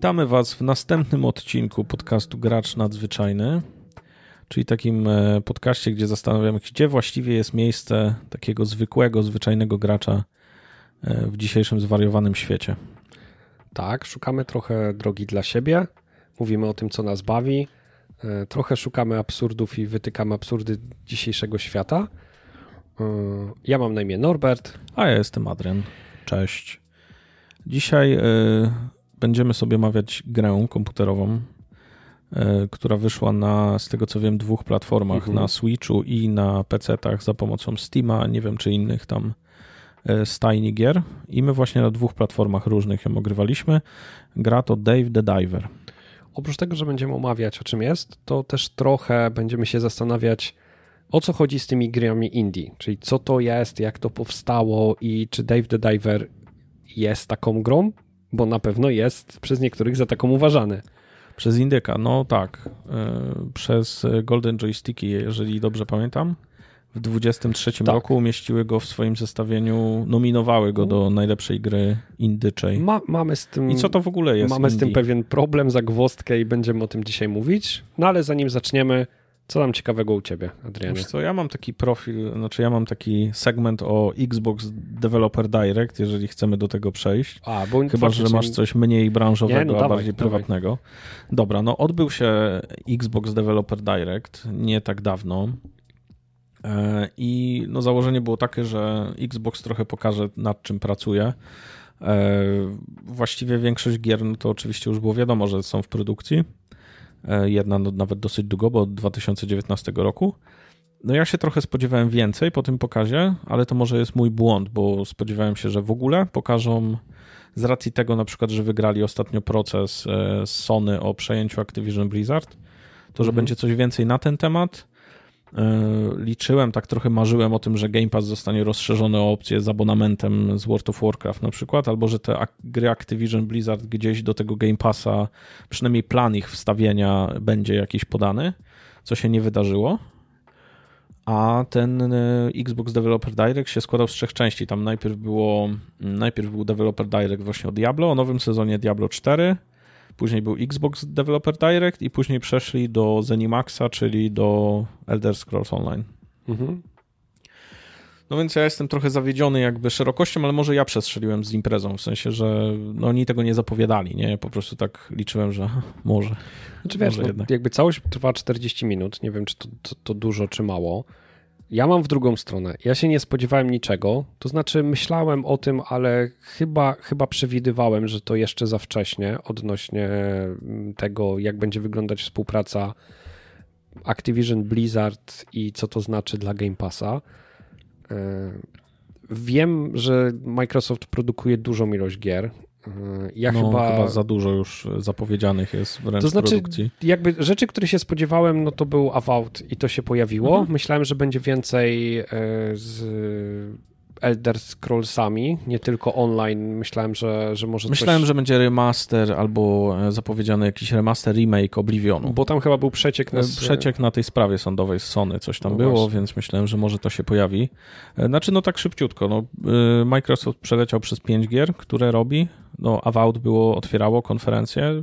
Witamy Was w następnym odcinku podcastu Gracz Nadzwyczajny, czyli takim e, podcaście, gdzie zastanawiamy się, gdzie właściwie jest miejsce takiego zwykłego, zwyczajnego gracza e, w dzisiejszym zwariowanym świecie. Tak, szukamy trochę drogi dla siebie, mówimy o tym, co nas bawi, e, trochę szukamy absurdów i wytykamy absurdy dzisiejszego świata. Ja mam na imię Norbert. A ja jestem Adrian. Cześć. Dzisiaj będziemy sobie omawiać grę komputerową, e, która wyszła na, z tego co wiem, dwóch platformach, mhm. na Switchu i na PC-tach za pomocą Steama, nie wiem czy innych tam e, stajni gier. I my właśnie na dwóch platformach różnych ją ogrywaliśmy. Gra to Dave the Diver. Oprócz tego, że będziemy omawiać o czym jest, to też trochę będziemy się zastanawiać, o co chodzi z tymi grami indie, czyli co to jest, jak to powstało i czy Dave the Diver jest taką grą, bo na pewno jest przez niektórych za taką uważany. Przez Indyka, no tak. E, przez Golden Joysticki, jeżeli dobrze pamiętam. W 23 tak. roku umieściły go w swoim zestawieniu, nominowały go do najlepszej gry indyczej. Ma, mamy z tym, I co to w ogóle jest? Mamy z tym pewien problem, zagwozdkę i będziemy o tym dzisiaj mówić. No ale zanim zaczniemy, co tam ciekawego u ciebie, Adrianie? Wiesz co, ja mam taki profil, znaczy ja mam taki segment o Xbox Developer Direct, jeżeli chcemy do tego przejść. A, bo Chyba, że masz coś mniej branżowego, nie, no, a dawaj, bardziej dawaj. prywatnego. Dobra, no odbył się Xbox Developer Direct nie tak dawno. E, I no, założenie było takie, że Xbox trochę pokaże, nad czym pracuje. E, właściwie większość gier, no to oczywiście już było wiadomo, że są w produkcji jedna no, nawet dosyć długo, bo od 2019 roku. No ja się trochę spodziewałem więcej po tym pokazie, ale to może jest mój błąd, bo spodziewałem się, że w ogóle pokażą z racji tego na przykład, że wygrali ostatnio proces e, z Sony o przejęciu Activision Blizzard, to że mhm. będzie coś więcej na ten temat. E, liczyłem, tak trochę marzyłem o tym, że Game Pass zostanie rozszerzony o opcje z abonamentem z World of Warcraft na przykład, albo że te gry Activision Blizzard gdzieś do tego Game Passa, przynajmniej plan ich wstawienia będzie jakiś podany, co się nie wydarzyło. A ten e, Xbox Developer Direct się składał z trzech części. Tam najpierw było, najpierw był Developer Direct właśnie o Diablo, o nowym sezonie Diablo 4, Później był Xbox Developer Direct i później przeszli do Zenimaxa, czyli do Elder Scrolls Online. Mhm. No więc ja jestem trochę zawiedziony jakby szerokością, ale może ja przestrzeliłem z imprezą, w sensie, że no oni tego nie zapowiadali, nie? Po prostu tak liczyłem, że może. Znaczy wiesz, może no, jakby całość trwa 40 minut, nie wiem czy to, to, to dużo czy mało. Ja mam w drugą stronę. Ja się nie spodziewałem niczego. To znaczy, myślałem o tym, ale chyba, chyba przewidywałem, że to jeszcze za wcześnie odnośnie mm, tego, jak będzie wyglądać współpraca Activision Blizzard i co to znaczy dla Game Passa. E, wiem, że Microsoft produkuje dużą ilość gier ja no, chyba... chyba za dużo już zapowiedzianych jest wręcz to znaczy, produkcji. jakby rzeczy, które się spodziewałem, no to był Avowed i to się pojawiło. Mhm. Myślałem, że będzie więcej e, z Elder Scrollsami, nie tylko online. Myślałem, że, że może Myślałem, coś... że będzie remaster albo e, zapowiedziany jakiś remaster, remake Oblivionu. Bo tam chyba był przeciek na... E, przeciek na tej sprawie sądowej z Sony, coś tam no było, właśnie. więc myślałem, że może to się pojawi. Znaczy, no tak szybciutko. No, Microsoft przeleciał przez pięć gier, które robi no, Avowed było, otwierało konferencję.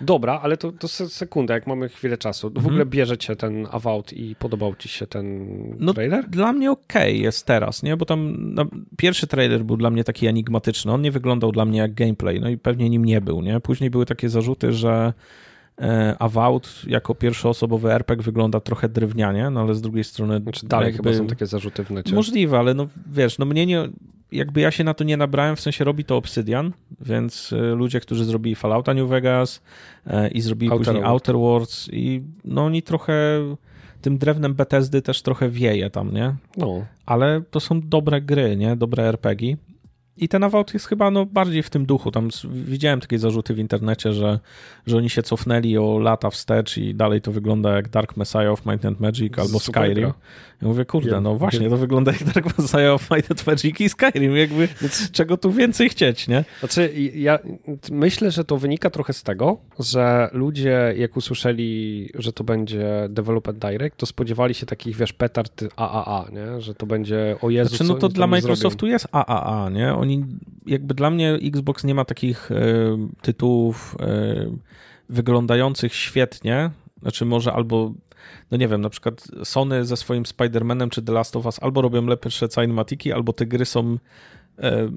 Dobra, ale to, to sekunda, jak mamy chwilę czasu. W mhm. ogóle bierzecie ten Avowed i podobał ci się ten no, trailer? Dla mnie okej okay jest teraz, nie? Bo tam no, pierwszy trailer był dla mnie taki enigmatyczny. On nie wyglądał dla mnie jak gameplay, no i pewnie nim nie był, nie? Później były takie zarzuty, że Avowed jako pierwszoosobowy RPG wygląda trochę drewnianie, no ale z drugiej strony... Znaczy dalej jakby, chyba są takie zarzuty w necie. Możliwe, ale no wiesz, no mnie nie jakby ja się na to nie nabrałem, w sensie robi to Obsidian, więc y, ludzie, którzy zrobili Fallouta New Vegas e, i zrobili Outer później World. Outer Worlds i no oni trochę tym drewnem Bethesdy też trochę wieje tam, nie? No. Ale to są dobre gry, nie? Dobre RPG. I ten Avowed jest chyba no, bardziej w tym duchu. Tam widziałem takie zarzuty w internecie, że, że oni się cofnęli o lata wstecz i dalej to wygląda jak Dark Messiah of Might and Magic albo Super Skyrim. Gra. Ja mówię, kurde, no właśnie, to wygląda jak Dark Messiah of Might and Magic i Skyrim. Jakby czego tu więcej chcieć, nie? Znaczy, ja myślę, że to wynika trochę z tego, że ludzie, jak usłyszeli, że to będzie Developer Direct, to spodziewali się takich, wiesz, petard AAA, nie? Że to będzie, o Jezu, znaczy, no to dla Microsoftu zrobią? jest AAA, nie? Oni oni, jakby dla mnie Xbox nie ma takich e, tytułów e, wyglądających świetnie, znaczy może albo no nie wiem, na przykład Sony ze swoim Spider-Manem czy The Last of Us albo robią lepsze cinematiki, albo te gry są e,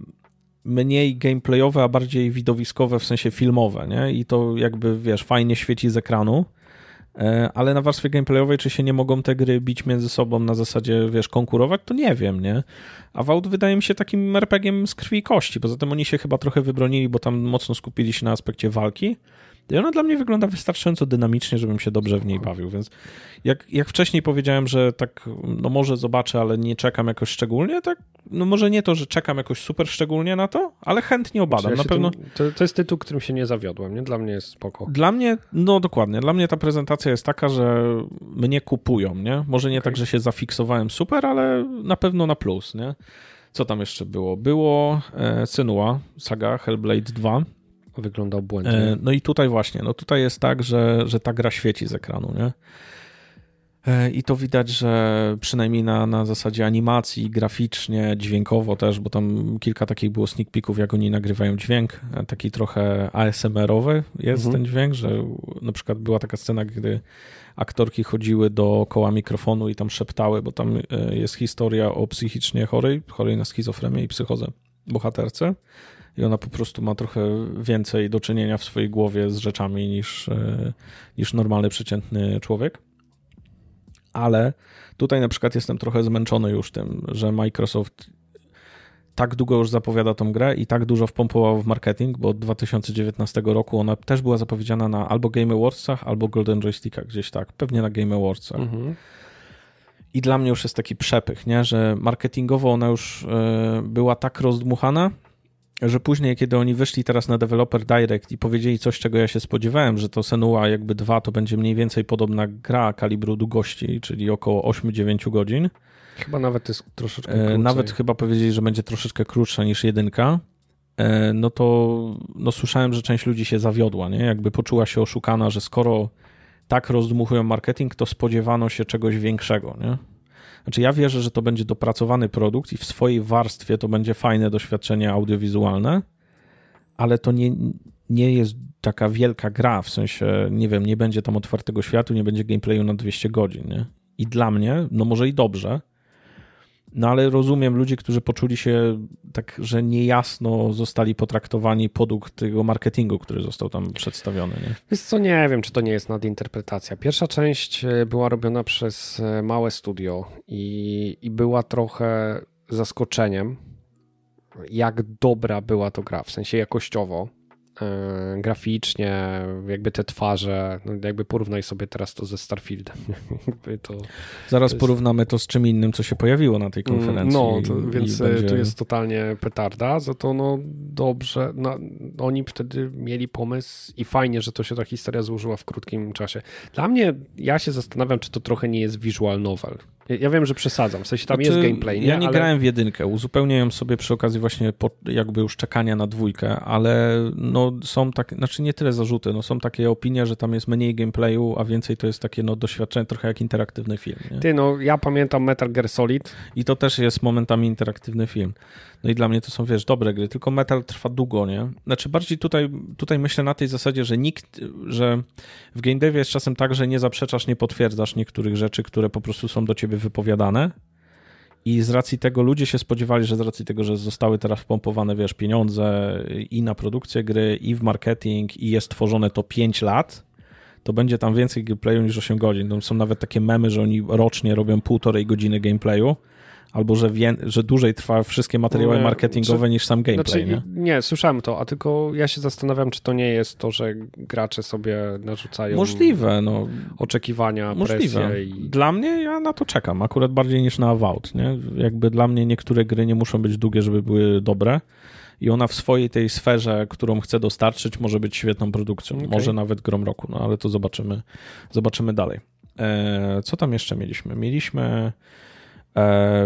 mniej gameplayowe, a bardziej widowiskowe, w sensie filmowe, nie? I to jakby, wiesz, fajnie świeci z ekranu, ale na warstwie gameplayowej, czy się nie mogą te gry bić między sobą na zasadzie, wiesz, konkurować, to nie wiem, nie? A Vault wydaje mi się takim RPG-iem z krwi i kości, poza tym oni się chyba trochę wybronili, bo tam mocno skupili się na aspekcie walki, i ona dla mnie wygląda wystarczająco dynamicznie, żebym się dobrze w niej bawił, więc jak, jak wcześniej powiedziałem, że tak, no może zobaczę, ale nie czekam jakoś szczególnie, tak, no może nie to, że czekam jakoś super szczególnie na to, ale chętnie obadam. Znaczy, ja na pewno... Tym, to, to jest tytuł, którym się nie zawiodłem, nie? Dla mnie jest spoko. Dla mnie, no dokładnie, dla mnie ta prezentacja jest taka, że mnie kupują, nie? Może nie okay. tak, że się zafiksowałem super, ale na pewno na plus, nie? Co tam jeszcze było? Było e, Senua, saga Hellblade 2 wyglądał błędnie. E, no i tutaj właśnie, no tutaj jest tak, że, że ta gra świeci z ekranu, nie? E, I to widać, że przynajmniej na, na zasadzie animacji, graficznie, dźwiękowo też, bo tam kilka takich było sneak peeków, jak oni nagrywają dźwięk, e, taki trochę ASMR-owy jest mhm. ten dźwięk, że na przykład była taka scena, gdy aktorki chodziły dookoła mikrofonu i tam szeptały, bo tam jest historia o psychicznie chorej, chorej na schizofrenię i psychozę bohaterce i ona po prostu ma trochę więcej do czynienia w swojej głowie z rzeczami niż, e, niż normalny, przeciętny człowiek. Ale tutaj na przykład jestem trochę zmęczony już tym, że Microsoft tak długo już zapowiada tą grę i tak dużo wpompował w marketing, bo od 2019 roku ona też była zapowiedziana na albo Game Awardsach, albo Golden Joystickach, gdzieś tak, pewnie na Game Awardsach. Mhm. I dla mnie już jest taki przepych, nie? że marketingowo ona już y, była tak rozdmuchana, że później, kiedy oni wyszli teraz na Developer Direct i powiedzieli coś, czego ja się spodziewałem, że to Senua jakby 2 to będzie mniej więcej podobna gra kalibru długości, czyli około 8-9 godzin. Chyba nawet jest troszeczkę e, krócej. Nawet chyba powiedzieli, że będzie troszeczkę krótsza niż jedynka. E, no to no słyszałem, że część ludzi się zawiodła, nie? Jakby poczuła się oszukana, że skoro tak rozdmuchują marketing, to spodziewano się czegoś większego, nie? Znaczy ja wierzę, że to będzie dopracowany produkt i w swojej warstwie to będzie fajne doświadczenie audiowizualne, ale to nie, nie jest taka wielka gra, w sensie, nie wiem, nie będzie tam otwartego światu, nie będzie gameplayu na 200 godzin, nie? I dla mnie, no może i dobrze, no ale rozumiem ludzi, którzy poczuli się tak, że niejasno zostali potraktowani podług tego marketingu, który został tam przedstawiony. Nie? Wiesz co, nie wiem, czy to nie jest nadinterpretacja. Pierwsza część e, była robiona przez e, małe studio i, i była trochę zaskoczeniem, jak dobra była to gra, w sensie jakościowo graficznie, jakby te twarze, no jakby porównaj sobie teraz to ze Starfieldem. to, Zaraz to jest... porównamy to z czym innym, co się pojawiło na tej konferencji. No, to, więc e, będzie... tu jest totalnie petarda, za to no dobrze, no, oni wtedy mieli pomysł i fajnie, że to się ta historia złożyła w krótkim czasie. Dla mnie, ja się zastanawiam, czy to trochę nie jest visual novel. Ja wiem, że przesadzam, w sensie tam znaczy, jest gameplay, nie? Ja nie ale... grałem w jedynkę, uzupełniałem sobie przy okazji właśnie po, jakby już czekania na dwójkę, ale no są takie, znaczy nie tyle zarzuty, no są takie opinie, że tam jest mniej gameplayu, a więcej to jest takie no doświadczenie trochę jak interaktywny film. Nie? Ty, no ja pamiętam Metal Gear Solid. I to też jest momentami interaktywny film. No i dla mnie to są, wiesz, dobre gry, tylko Metal trwa długo, nie? Znaczy bardziej tutaj, tutaj myślę na tej zasadzie, że nikt, że w game devie jest czasem tak, że nie zaprzeczasz, nie potwierdzasz niektórych rzeczy, które po prostu są do ciebie wypowiadane i z racji tego ludzie się spodziewali, że z racji tego, że zostały teraz wpompowane, wiesz, pieniądze i na produkcję gry, i w marketing, i jest tworzone to 5 lat, to będzie tam więcej gameplayu niż 8 godzin. Tam są nawet takie memy, że oni rocznie robią półtorej godziny gameplayu, albo że, wie, że dłużej trwa wszystkie materiały nie, marketingowe czy, niż sam gameplay. Znaczy, nie? nie, słyszałem to, a tylko ja się zastanawiam, czy to nie jest to, że gracze sobie narzucają Możliwe, no. oczekiwania, Możliwe. I... Dla mnie ja na to czekam, akurat bardziej niż na Avowed. Nie? Jakby dla mnie niektóre gry nie muszą być długie, żeby były dobre i ona w swojej tej sferze, którą chce dostarczyć, może być świetną produkcją. Okay. Może nawet grom roku, no ale to zobaczymy, zobaczymy dalej. E, co tam jeszcze mieliśmy? Mieliśmy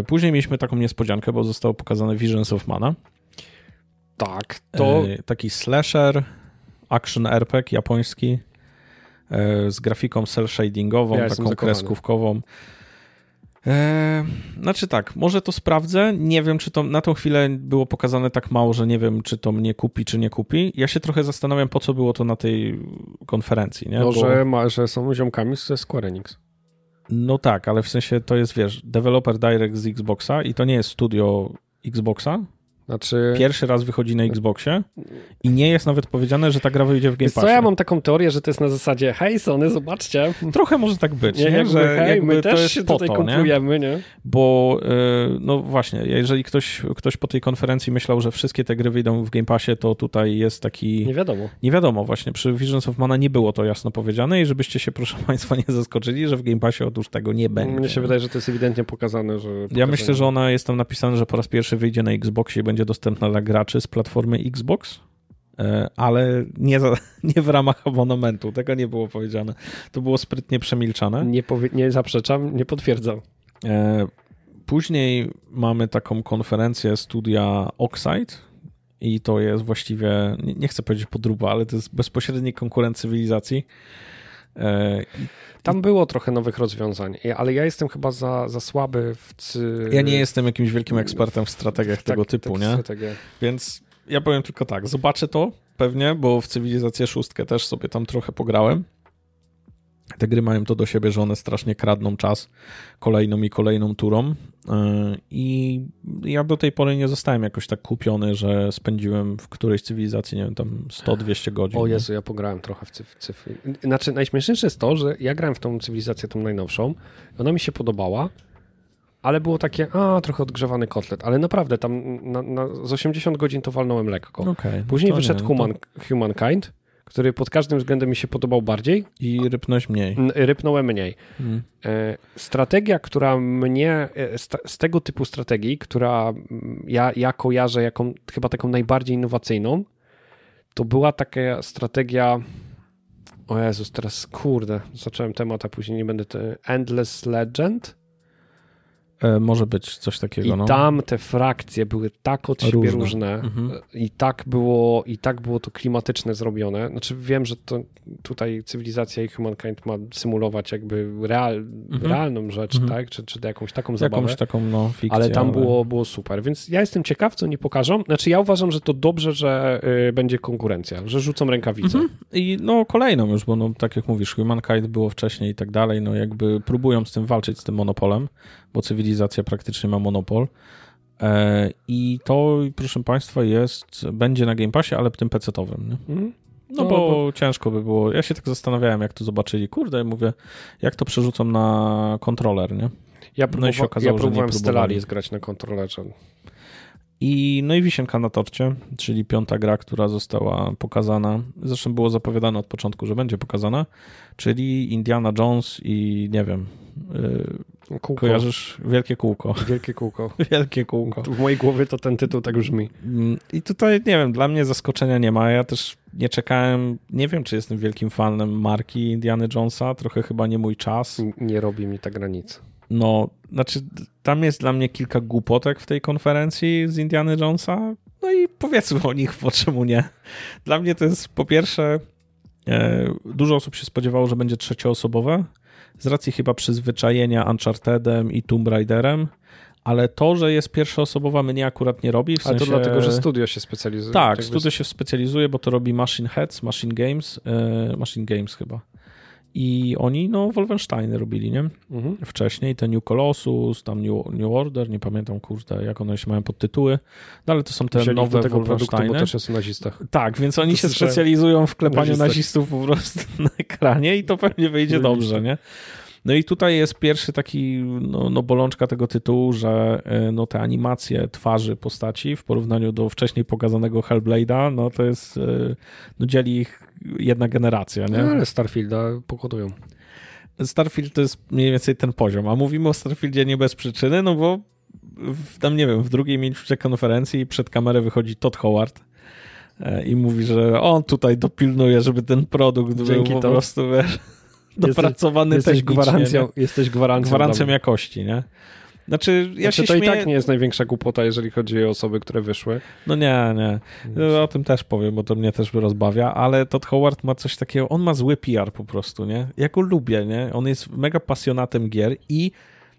później mieliśmy taką niespodziankę, bo zostało pokazane Visions of Mana. Tak, to... E, taki slasher, action RPG japoński e, z grafiką cel shadingową, ja taką kreskówkową. Eee, znaczy tak, może to sprawdzę. Nie wiem, czy to na tą chwilę było pokazane tak mało, że nie wiem, czy to mnie kupi, czy nie kupi. Ja się trochę zastanawiam, po co było to na tej konferencji. Nie? No, Bo... że, ma, że są ziomkami ze Square Enix. No tak, ale w sensie to jest, wiesz, developer direct z Xboxa i to nie jest studio Xboxa, znaczy... Pierwszy raz wychodzi na Xboxie i nie jest nawet powiedziane, że ta gra wyjdzie w Game Passie. Co ja mam taką teorię, że to jest na zasadzie hej Sony, zobaczcie. Trochę może tak być, nie? nie? że hej, jakby my to też jest się tutaj to, kupujemy, nie? nie? Bo yy, no właśnie, jeżeli ktoś, ktoś po tej konferencji myślał, że wszystkie te gry wyjdą w Game Passie, to tutaj jest taki... Nie wiadomo. Nie wiadomo, właśnie. Przy Visions of Mana nie było to jasno powiedziane i żebyście się, proszę Państwa, nie zaskoczyli, że w Game Passie otóż tego nie będzie. Mnie się wydaje, że to jest ewidentnie pokazane, że... Pokazane. Ja myślę, że ona jest tam napisane, że po raz pierwszy wyjdzie na Xboxie i będzie dostępna dla graczy z platformy Xbox, e, ale nie, za, nie w ramach abonamentu. Tego nie było powiedziane. To było sprytnie przemilczane. Nie, powie, nie zaprzeczam, nie potwierdzam. E, później mamy taką konferencję studia Oxide i to jest właściwie, nie chcę powiedzieć podruba, ale to jest bezpośredni konkurent cywilizacji. E, Tam było trochę nowych rozwiązań, ale ja jestem chyba za, za słaby w. Cy... Ja nie jestem jakimś wielkim ekspertem w strategiach w tego tak, typu, tak, nie? Więc ja powiem tylko tak, zobaczę to pewnie, bo w Cywilizację szóstkę też sobie tam trochę pograłem. Te gry mają to do siebie, że one strasznie kradną czas kolejną i kolejną turą. E, I ja do tej pory nie zostałem jakoś tak kupiony, że spędziłem w którejś cywilizacji, nie wiem, tam 100-200 godzin. O Jezu, ja pograłem trochę w cyfry. Znaczy, najśmieszniejsze jest to, że ja grałem w tą cywilizację, tą najnowszą. Ona mi się podobała, ale było takie, a trochę odgrzewany kotlet, ale naprawdę tam na, na, z 80 godzin to walnąłem lekko. Okay, Później wyszedł nie, Human, to... Humankind który pod każdym względem mi się podobał bardziej. I rypnąć mniej. Rypnąłem mniej. Hmm. Strategia, która mnie, e, z tego typu strategii, która ja, ja kojarzę jako chyba taką najbardziej innowacyjną, to była taka strategia. O Jezus, teraz kurde, zacząłem temat, a później nie będę. Te, Endless Legend. E, może być coś takiego. I no. tam te frakcje były tak od siebie różne, różne mhm. i, tak było, i tak było to klimatyczne zrobione. Znaczy wiem, że to tutaj cywilizacja i Humankind ma symulować jakby real, mhm. realną rzecz, mhm. tak? Czy, czy jakąś taką zabawę. Jakąś taką no, fikcję, ale tam ale... Było, było super. Więc ja jestem ciekaw, co nie pokażą. Znaczy ja uważam, że to dobrze, że y, będzie konkurencja, że rzucą rękawicę. Mhm. I no kolejną już, bo no, tak jak mówisz, Humankind było wcześniej i tak dalej, no jakby próbują z tym walczyć, z tym monopolem bo cywilizacja praktycznie ma monopol. E, I to, proszę Państwa, jest, będzie na Game Passie, ale tym PC-owym. Mhm. No, no, bo, bo, ciężko by było. Ja się tak zastanawiałem, jak to zobaczyli. Kurde, mówię, jak to przerzucą na kontroler, nie? Ja, no i się okazało, ja próbowałem że nie Stellaris grać na kontrolerze. I, no i wisienka na torcie, czyli piąta gra, która została pokazana. Zresztą było zapowiadane od początku, że będzie pokazana, czyli Indiana Jones i nie wiem, Yy, kółko. Kojarzysz Wielkie Kółko. Wielkie Kółko. Wielkie Kółko. W mojej głowie to ten tytuł tak brzmi. Mm, I tutaj, nie wiem, dla mnie zaskoczenia nie ma. Ja też nie czekałem, nie wiem, czy jestem wielkim fanem marki Indiana Jonesa, trochę chyba nie mój czas. Nie robi mi ta granica. No, znaczy tam jest dla mnie kilka głupotek w tej konferencji z Indiana Jonesa, no i powiedzmy o nich, po czemu nie. Dla mnie to jest po pierwsze, e, dużo osób się spodziewało, że będzie trzecioosobowe, z racji chyba przyzwyczajenia Unchartedem i Tomb Raiderem, ale to, że jest pierwszoosobowa mnie akurat nie robi. W ale to dlatego, że studio się specjalizuje. Tak, studio się specjalizuje, bo to robi Machine Heads, Machine Games, e, Machine Games chyba. I oni, no, Wolfensteiny robili, nie? Mhm. Wcześniej, te New Colossus, tam New, New Order, nie pamiętam, kurde, jak one się mają podtytuły, no ale to są te Wzięli nowe tego Wolfensteiny. bo też jest nazistach. Tak, więc oni to się specjalizują w klepaniu nazistów po prostu na ekranie i to pewnie wyjdzie dobrze, nie? No i tutaj jest pierwszy taki, no, no bolączka tego tytułu, że e, no, te animacje twarzy postaci w porównaniu do wcześniej pokazanego Hellblade'a, no to jest, e, no dzieli ich jedna generacja, nie? No, ale Starfielda pokonują. Starfield to jest mniej więcej ten poziom, a mówimy o Starfieldzie nie bez przyczyny, no bo w, tam nie wiem, w drugiej minucie konferencji przed kamerę wychodzi Todd Howard e, i mówi, że on tutaj dopilnuje, żeby ten produkt Dzięki był po to. prostu wiesz, dopracowany jesteś, jesteś gwarancją, Jesteś gwarancją, gwarancją jakości, nie? Znaczy, ja znaczy, się to śmieję... i tak nie jest największa głupota, jeżeli chodzi o osoby, które wyszły. No nie, nie. No, o tym też powiem, bo to mnie też rozbawia, ale Todd Howard ma coś takiego, on ma zły PR po prostu, nie? Ja go lubię, nie? On jest mega pasjonatem gier i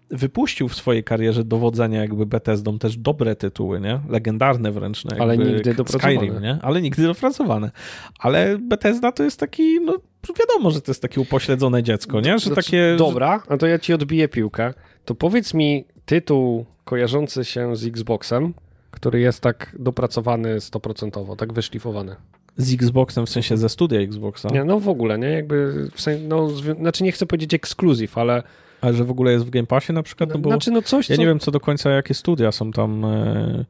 wypuścił w swojej karierze dowodzenia jakby Bethesdą też dobre tytuły, nie? Legendarne wręcz. No, Ale nigdy dopracowane. Skyrim, nie? Ale nigdy dopracowane. Ale Bethesda to jest taki, no wiadomo, że to jest takie upośledzone dziecko, nie? Że znaczy, takie... Dobra, a to ja ci odbiję piłkę. To powiedz mi tytuł kojarzący się z Xboxem, który jest tak dopracowany stoprocentowo, tak wyszlifowany. Z Xboxem, w sensie ze studia Xboxa? Nie, no w ogóle, nie? Jakby, w sensie, no, znaczy nie chcę powiedzieć ekskluzyw, ale... Ale że w ogóle jest w Game Passie na przykład? No, bo znaczy, no coś, Ja co... nie wiem co do końca, jakie studia są tam... E...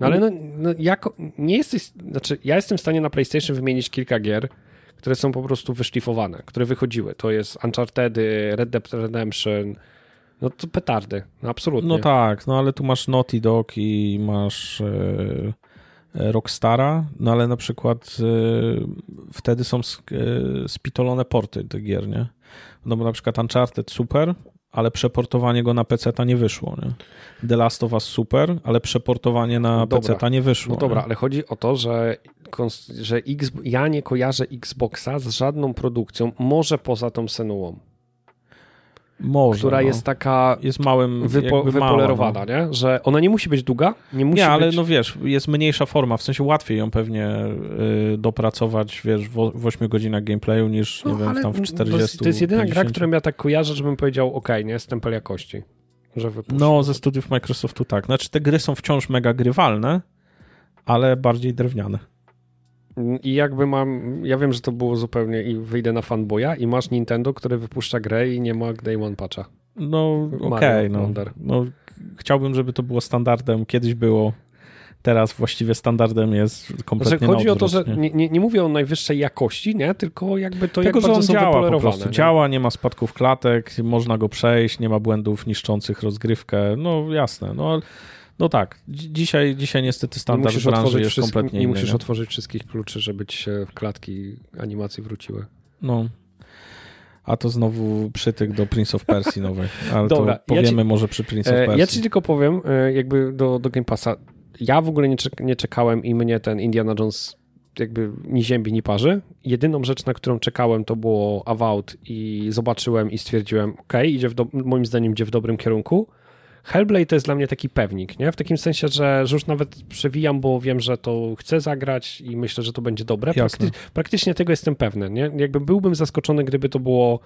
No ale no, no jako, nie jesteś, znaczy ja jestem w stanie na PlayStation wymienić kilka gier, które są po prostu wyszlifowane, które wychodziły. To jest Uncharted, Red Dead Redemption, no to petardy, no absolutnie. No tak, no ale tu masz Naughty Dog i masz e, e Rockstara, no ale na przykład e, wtedy są e, spitolone porty tych gier, nie? No bo na przykład Uncharted super, ale przeportowanie go na PC ta nie wyszło. Nie? The Last of Us super, ale przeportowanie na no PC ta nie wyszło. No dobra, nie? ale chodzi o to, że, że X, ja nie kojarzę Xboxa z żadną produkcją, może poza tą Senuą. Może, która no. jest taka jest małym, wypo, wypolerowana, mała, no. nie? że ona nie musi być długa, nie musi Nie, ale być... no wiesz, jest mniejsza forma, w sensie łatwiej ją pewnie y, dopracować, wiesz, w, w 8 godzinach gameplayu niż, no, nie wiem, tam w 40. To jest jedyna 50. gra, którą ja tak kojarzę, żebym powiedział, ok, nie, stempel jakości. Że no, ze studiów Microsoftu tak. Znaczy te gry są wciąż mega grywalne, ale bardziej drewniane. I jakby mam, ja wiem, że to było zupełnie i wyjdę na fanboya i masz Nintendo, które wypuszcza grę i nie ma day one patcha. No okej, okay, no, no chciałbym, żeby to było standardem, kiedyś było, teraz właściwie standardem jest kompletnie znaczy, Chodzi o to, że nie, nie, nie, mówię o najwyższej jakości, nie, tylko jakby to Tego, jak że on działa po prostu, nie? działa, nie ma spadków klatek, można go przejść, nie ma błędów niszczących rozgrywkę, no jasne, no no tak, dzisiaj, dzisiaj niestety standard w branży jest kompletnie Nie inny, musisz nie? otworzyć wszystkich kluczy, żeby ci się klatki animacji wróciły. No. A to znowu przytyk do Prince of Persia nowej. Ale Dobra, to powiemy ja ci, może przy Prince of Persia. Ja ci tylko powiem, e, jakby do, do Game Passa. Ja w ogóle nie, nie czekałem i mnie ten Indiana Jones jakby ni ziębi, ni parzy. Jedyną rzecz, na którą czekałem, to było Avowed i zobaczyłem i stwierdziłem, ok, idzie w moim zdaniem idzie w dobrym kierunku. Hellblade to jest dla mnie taki pewnik, nie? W takim sensie, że, że już nawet przewijam, bo wiem, że to chcę zagrać i myślę, że to będzie dobre. Prakty praktycznie tego jestem pewny, nie? Jakby byłbym zaskoczony, gdyby to było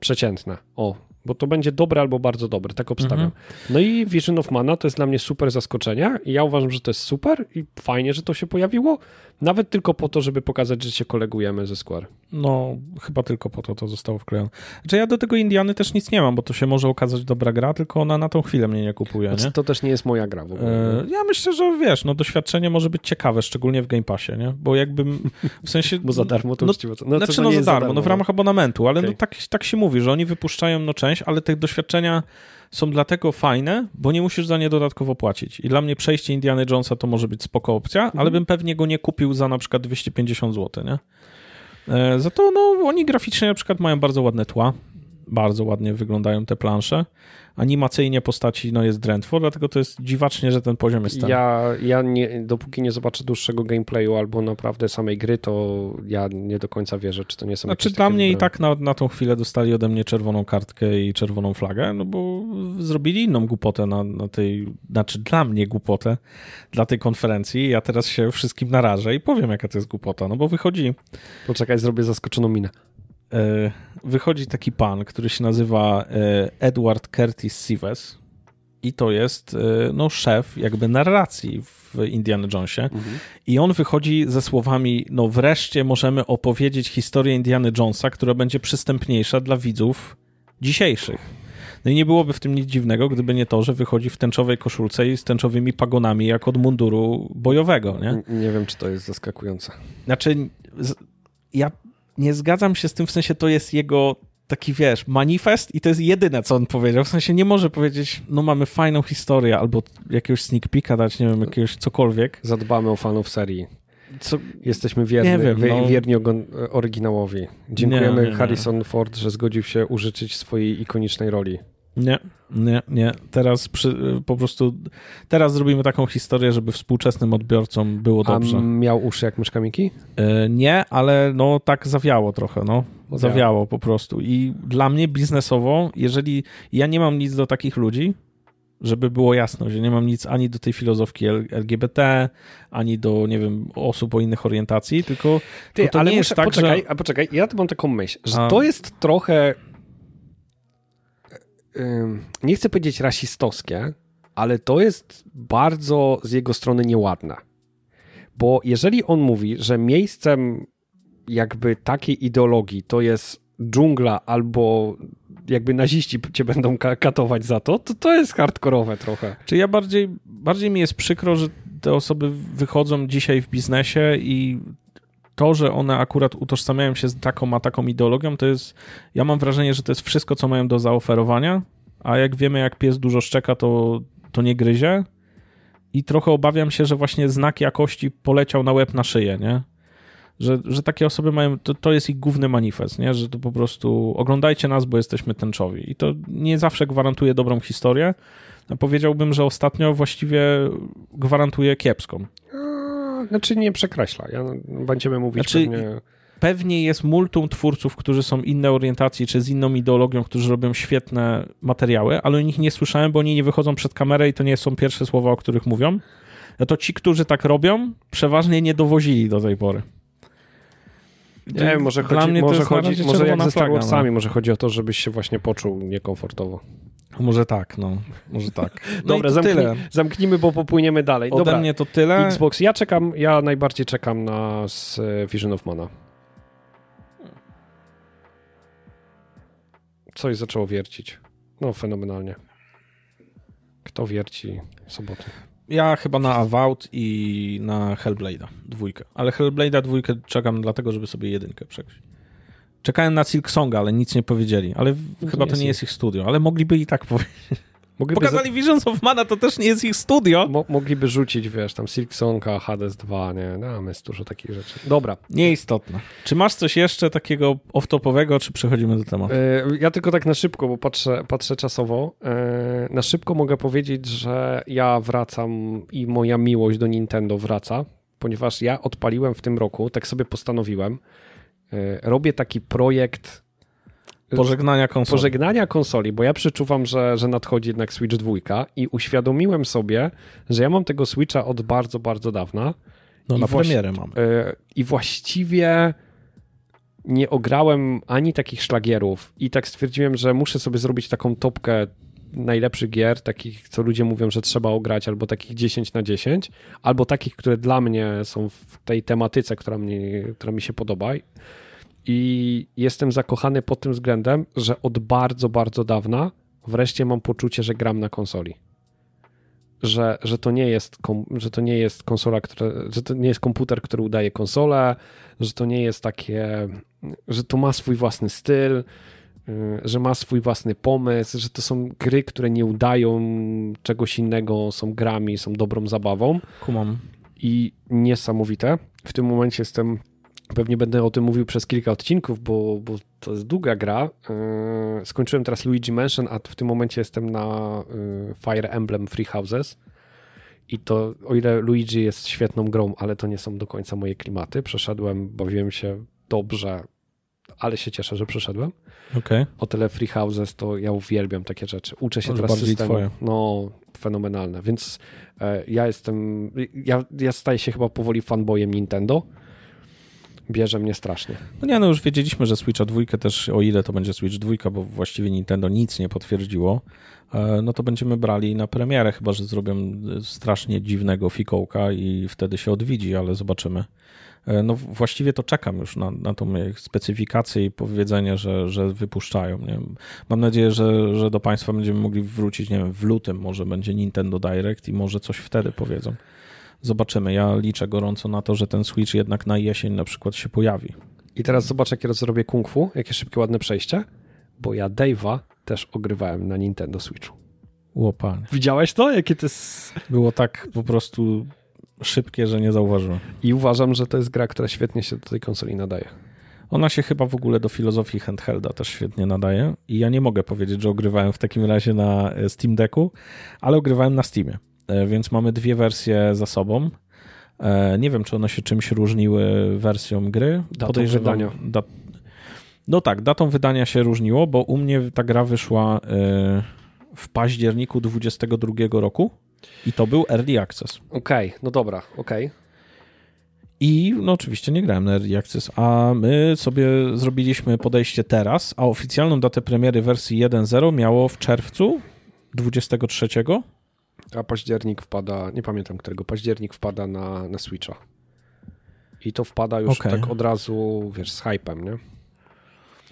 przeciętne. O, bo to będzie dobre albo bardzo dobre, tak obstawiam. Mhm. No i Vision of Mana to jest dla mnie super zaskoczenie i ja uważam, że to jest super i fajnie, że to się pojawiło, nawet tylko po to, żeby pokazać, że się kolegujemy ze Square. No, chyba tylko po to to zostało wklejone. Znaczy ja do tego Indiany też nic nie mam, bo to się może okazać dobra gra, tylko ona na tą chwilę mnie nie kupuje, znaczy, nie? To też nie jest moja gra w ogóle. E, ja myślę, że wiesz, no doświadczenie może być ciekawe, szczególnie w Game Passie, nie? Bo jakbym, w sensie... bo za darmo to no, uczciwe. No, znaczy, no za darmo, darmo, no w ramach abonamentu, ale okay. no tak, tak się mówi, że oni wypuszczają no część, ale te doświadczenia są dlatego fajne, bo nie musisz za nie dodatkowo płacić. I dla mnie przejście Indiana Jonesa to może być spoko opcja, mhm. ale bym pewnie go nie kupił za na przykład 250 zł, nie? E, za to no, oni graficznie na przykład mają bardzo ładne tła, bardzo ładnie wyglądają te plansze animacyjnie postaci no, jest drętwo, dlatego to jest dziwacznie, że ten poziom jest ten. Ja, ja nie, dopóki nie zobaczę dłuższego gameplayu albo naprawdę samej gry, to ja nie do końca wierzę, czy to nie są Znaczy dla mnie i tak na, na tą chwilę dostali ode mnie czerwoną kartkę i czerwoną flagę, no bo zrobili inną głupotę na, na tej, znaczy dla mnie głupotę, dla tej konferencji. Ja teraz się wszystkim narażę i powiem, jaka to jest głupota, no bo wychodzi... Poczekaj, zrobię zaskoczoną minę. E, wychodzi taki pan, który się nazywa e, Edward Curtis Sives i to jest e, no, szef jakby narracji w Indiana Jonesie mhm. i on wychodzi ze słowami no wreszcie możemy opowiedzieć historię Indiana Jonesa, która będzie przystępniejsza dla widzów dzisiejszych. No i nie byłoby w tym nic dziwnego, gdyby nie to, że wychodzi w tęczowej koszulce i z tęczowymi pagonami jak od munduru bojowego, nie? Nie wiem, czy to jest zaskakujące. Znaczy, ja nie zgadzam się z tym, w sensie to jest jego taki, wiesz, manifest i to jest jedyne, co on powiedział. W sensie nie może powiedzieć, no mamy fajną historię, albo jakiegoś sneak peeka dać, nie wiem, jakiegoś cokolwiek. Zadbamy o fanów serii. Co? Jesteśmy wierni, wiem, no. wierni oryginałowi. Dziękujemy nie, nie, nie. Harrison Ford, że zgodził się użyczyć swojej ikonicznej roli. Nie, nie, nie. Teraz przy, po prostu teraz zrobimy taką historię, żeby współczesnym odbiorcom było dobrze. A miał uszy jak myszka Miki? Yy, nie, ale no tak zawiało trochę, no. Zawiało po prostu. I dla mnie biznesowo, jeżeli ja nie mam nic do takich ludzi, żeby było jasno, że nie mam nic ani do tej filozofii LGBT, ani do, nie wiem, osób o innych orientacji, tylko Ty, to ale nie muszę, jest tak, poczekaj, że... A poczekaj, ja tu mam taką myśl, że a... to jest trochę nie chcę powiedzieć rasistowskie, ale to jest bardzo z jego strony nieładne. Bo jeżeli on mówi, że miejscem jakby takiej ideologii to jest dżungla albo jakby naziści cię będą katować za to, to to jest hardkorowe trochę. Czy ja bardziej, bardziej mi jest przykro, że te osoby wychodzą dzisiaj w biznesie i to, że one akurat utożsamiają się z taką a taką ideologią, to jest, ja mam wrażenie, że to jest wszystko, co mają do zaoferowania, a jak wiemy, jak pies dużo szczeka, to, to nie gryzie i trochę obawiam się, że właśnie znak jakości poleciał na łeb na szyję, nie? Że, że takie osoby mają, to, to jest ich główny manifest, nie? Że to po prostu oglądajcie nas, bo jesteśmy tęczowi. I to nie zawsze gwarantuje dobrą historię. Powiedziałbym, że ostatnio właściwie gwarantuje kiepską. Znaczy nie przekreśla. Ja, będziemy mówić znaczy, pewnie... Pewnie jest multum twórców, którzy są inne orientacji, czy z inną ideologią, którzy robią świetne materiały, ale o nich nie słyszałem, bo oni nie wychodzą przed kamerę i to nie są pierwsze słowa, o których mówią. No to ci, którzy tak robią, przeważnie nie dowozili do tej pory. Nie może chodzi, może, chodzi, może jak ze Star Warsami, no. może chodzi o to, żebyś się właśnie poczuł niekomfortowo. Może tak, no. Może tak. No Dobra, zamknij, tyle. zamknijmy, bo popłyniemy dalej. Ode Dobra, mnie to tyle. Xbox, ja czekam, ja najbardziej czekam na Vision of Mana. Coś zaczęło wiercić. No, fenomenalnie. Kto wierci soboty? Ja chyba na Avowed i na Hellblade'a dwójkę. Ale Hellblade'a dwójkę czekam dlatego, żeby sobie jedynkę przejść. Czekałem na Silk Songa, ale nic nie powiedzieli. Ale to chyba to nie jest ich studio, ale mogliby i tak powiedzieć. Mogliby Pokazali za... Visions of Mana, to też nie jest ich studio. Mo mogliby rzucić, wiesz, tam Silk Songa, Hades 2, nie? No, jest dużo takich rzeczy. Dobra. Nieistotne. Czy masz coś jeszcze takiego off-topowego, czy przechodzimy do tematu? Yy, ja tylko tak na szybko, bo patrzę, patrzę czasowo. Yy, na szybko mogę powiedzieć, że ja wracam i moja miłość do Nintendo wraca, ponieważ ja odpaliłem w tym roku, tak sobie postanowiłem, robię taki projekt Pożegnania konsoli. Pożegnania konsoli, bo ja przeczuwam, że, że nadchodzi jednak Switch 2 i uświadomiłem sobie, że ja mam tego Switcha od bardzo, bardzo dawna. No na premierę mam. E, I właściwie nie ograłem ani takich szlagierów i tak stwierdziłem, że muszę sobie zrobić taką topkę najlepszych gier, takich, co ludzie mówią, że trzeba ograć, albo takich 10 na 10, albo takich, które dla mnie są w tej tematyce, która, mnie, która mi się podoba. I jestem zakochany pod tym względem, że od bardzo, bardzo dawna wreszcie mam poczucie, że gram na konsoli. Że, że, to nie jest, że to nie jest konsola, która, że to nie jest komputer, który udaje konsolę, że to nie jest takie, że to ma swój własny styl, y, że ma swój własny pomysł, że to są gry, które nie udają czegoś innego, są grami, są dobrą zabawą. Kumam. I niesamowite. W tym momencie jestem Pewnie będę o tym mówił przez kilka odcinków, bo, bo to jest długa gra. Yy, skończyłem teraz Luigi Mansion, a w tym momencie jestem na yy, Fire Emblem Free Houses. I to, o ile Luigi jest świetną grą, ale to nie są do końca moje klimaty. Przeszedłem, bawiłem się dobrze, ale się cieszę, że przeszedłem. Okay. O tyle Free Houses to ja uwielbiam takie rzeczy. Uczę się teraz systemu. Twoje. No, fenomenalne. Więc e, ja jestem, ja, ja staję się chyba powoli fanboyem Nintendo bierze mnie strasznie. No nie, no już wiedzieliśmy, że Switcha dwójkę też, o ile to będzie Switch dwójka, bo właściwie Nintendo nic nie potwierdziło, e, no to będziemy brali na premierę, chyba że zrobią strasznie dziwnego fikołka i wtedy się odwiedzi, ale zobaczymy. E, no właściwie to czekam już na, na tą specyfikację i powiedzenie, że, że wypuszczają. Nie? Mam nadzieję, że, że do Państwa będziemy mogli wrócić, nie wiem, w lutym może będzie Nintendo Direct i może coś wtedy powiedzą. Zobaczymy. Ja liczę gorąco na to, że ten Switch jednak na jesień na przykład się pojawi. I teraz zobacz, jakie zrobię kung fu, jakie szybkie, ładne przejście, bo ja Dave'a też ogrywałem na Nintendo Switchu. Łopanie. Widziałeś to? Jakie to jest... Było tak po prostu szybkie, że nie zauważyłem. I uważam, że to jest gra, która świetnie się do tej konsoli nadaje. Ona się chyba w ogóle do filozofii handhelda też świetnie nadaje i ja nie mogę powiedzieć, że ogrywałem w takim razie na e, Steam Decku, ale ogrywałem na Steamie. E, więc mamy dwie wersje za sobą. E, nie wiem, czy one się czymś różniły wersją gry. Datą Podejrzewam, da, No tak, datą wydania się różniło, bo u mnie ta gra wyszła w październiku 2022 roku i to był Early Access. Okej, okay, no dobra, okej. Okay. I no oczywiście nie grałem na Early Access, a my sobie zrobiliśmy podejście teraz, a oficjalną datę premiery wersji 1.0 miało w czerwcu 23. A październik wpada, nie pamiętam którego, październik wpada na, na Switcha. I to wpada już okay. tak od razu, wiesz, z hypem, nie?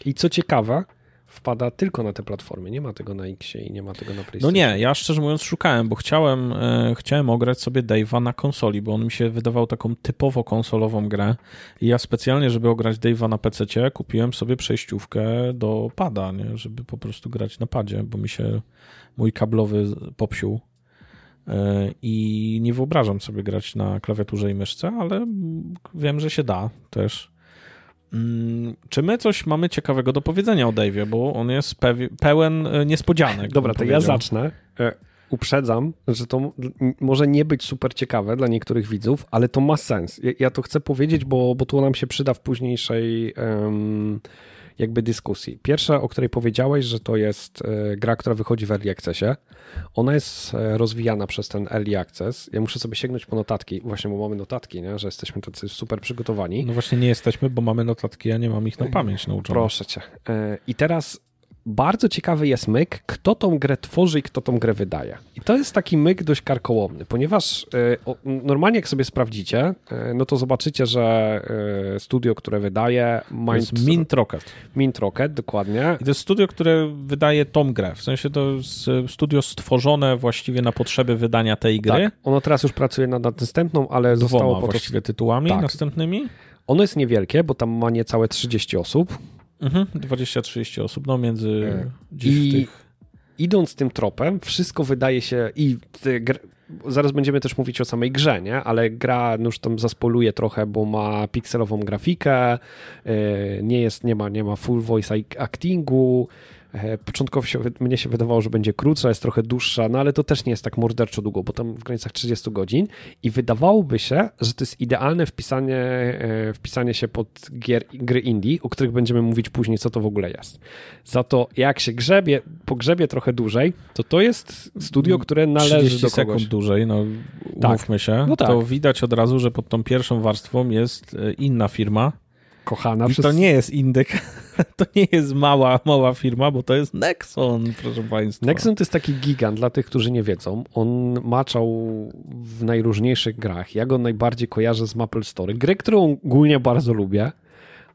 I co ciekawe, wpada tylko na te platformy. Nie ma tego na X i nie ma tego na PlayStation. No nie, ja szczerze mówiąc szukałem, bo chciałem, e, chciałem ograć sobie Dave'a na konsoli, bo on mi się wydawał taką typowo konsolową grę. I ja specjalnie, żeby ograć Dave'a na PC, kupiłem sobie przejściówkę do pada, nie? żeby po prostu grać na padzie, bo mi się mój kablowy popsił. E, I nie wyobrażam sobie grać na klawiaturze i myszce, ale wiem, że się da też. Mm, czy my coś mamy ciekawego do powiedzenia o Dave'ie, bo on jest pełen e, niespodzianek. Dobra, to powiedział. ja zacznę. E, uprzedzam, że to może nie być super ciekawe dla niektórych widzów, ale to ma sens. Ja, ja to chcę powiedzieć, bo, bo to nam się przyda w późniejszej um, jakby dyskusji. Pierwsza, o której powiedziałeś, że to jest e, gra, która wychodzi w Early Accessie. Ona jest e, rozwijana przez ten Early Access. Ja muszę sobie sięgnąć po notatki, właśnie bo mamy notatki, nie? że jesteśmy tacy super przygotowani. No właśnie nie jesteśmy, bo mamy notatki, a nie mam ich na pamięć nauczone. Proszę cię. E, I teraz bardzo ciekawy jest myk, kto tą grę tworzy i kto tą grę wydaje. I to jest taki myk dość karkołomny, ponieważ y, normalnie jak sobie sprawdzicie, y, no to zobaczycie, że y, studio, które wydaje... Mind... To jest Mint Rocket. Mint Rocket, dokładnie. I to jest studio, które wydaje tą grę, w sensie to jest studio stworzone właściwie na potrzeby wydania tej gry. Tak, ono teraz już pracuje nad następną, ale Dwoma zostało po właściwie tytułami tak. następnymi. Ono jest niewielkie, bo tam ma niecałe 30 osób. Mhm, 20-30 osób, no między e, gdzieś I tych... idąc tym tropem, wszystko wydaje się i zaraz będziemy też mówić o samej grze, nie? ale gra już tam zaspoluje trochę, bo ma pikselową grafikę, e, nie jest, nie ma, nie ma full voice actingu, E, początkowo się, mnie się wydawało, że będzie krótsza, jest trochę dłuższa, no ale to też nie jest tak morderczo długo, bo tam w granicach 30 godzin i wydawałoby się, że to jest idealne wpisanie, e, wpisanie się pod gier, gry indie, o których będziemy mówić później, co to w ogóle jest. Za to jak się grzebie, pogrzebie trochę dłużej, to to jest studio, które należy 30 do kogoś. sekund dłużej, no tak. umówmy się, no tak. to widać od razu, że pod tą pierwszą warstwą jest e, inna firma, kochana. I przez... to nie jest Indyk, to nie jest mała, mała firma, bo to jest Nexon, proszę Państwa. Nexon to jest taki gigant, dla tych, którzy nie wiedzą. On maczał w najróżniejszych grach. Ja go najbardziej kojarzę z Maple Story. Grę, którą ogólnie bardzo lubię,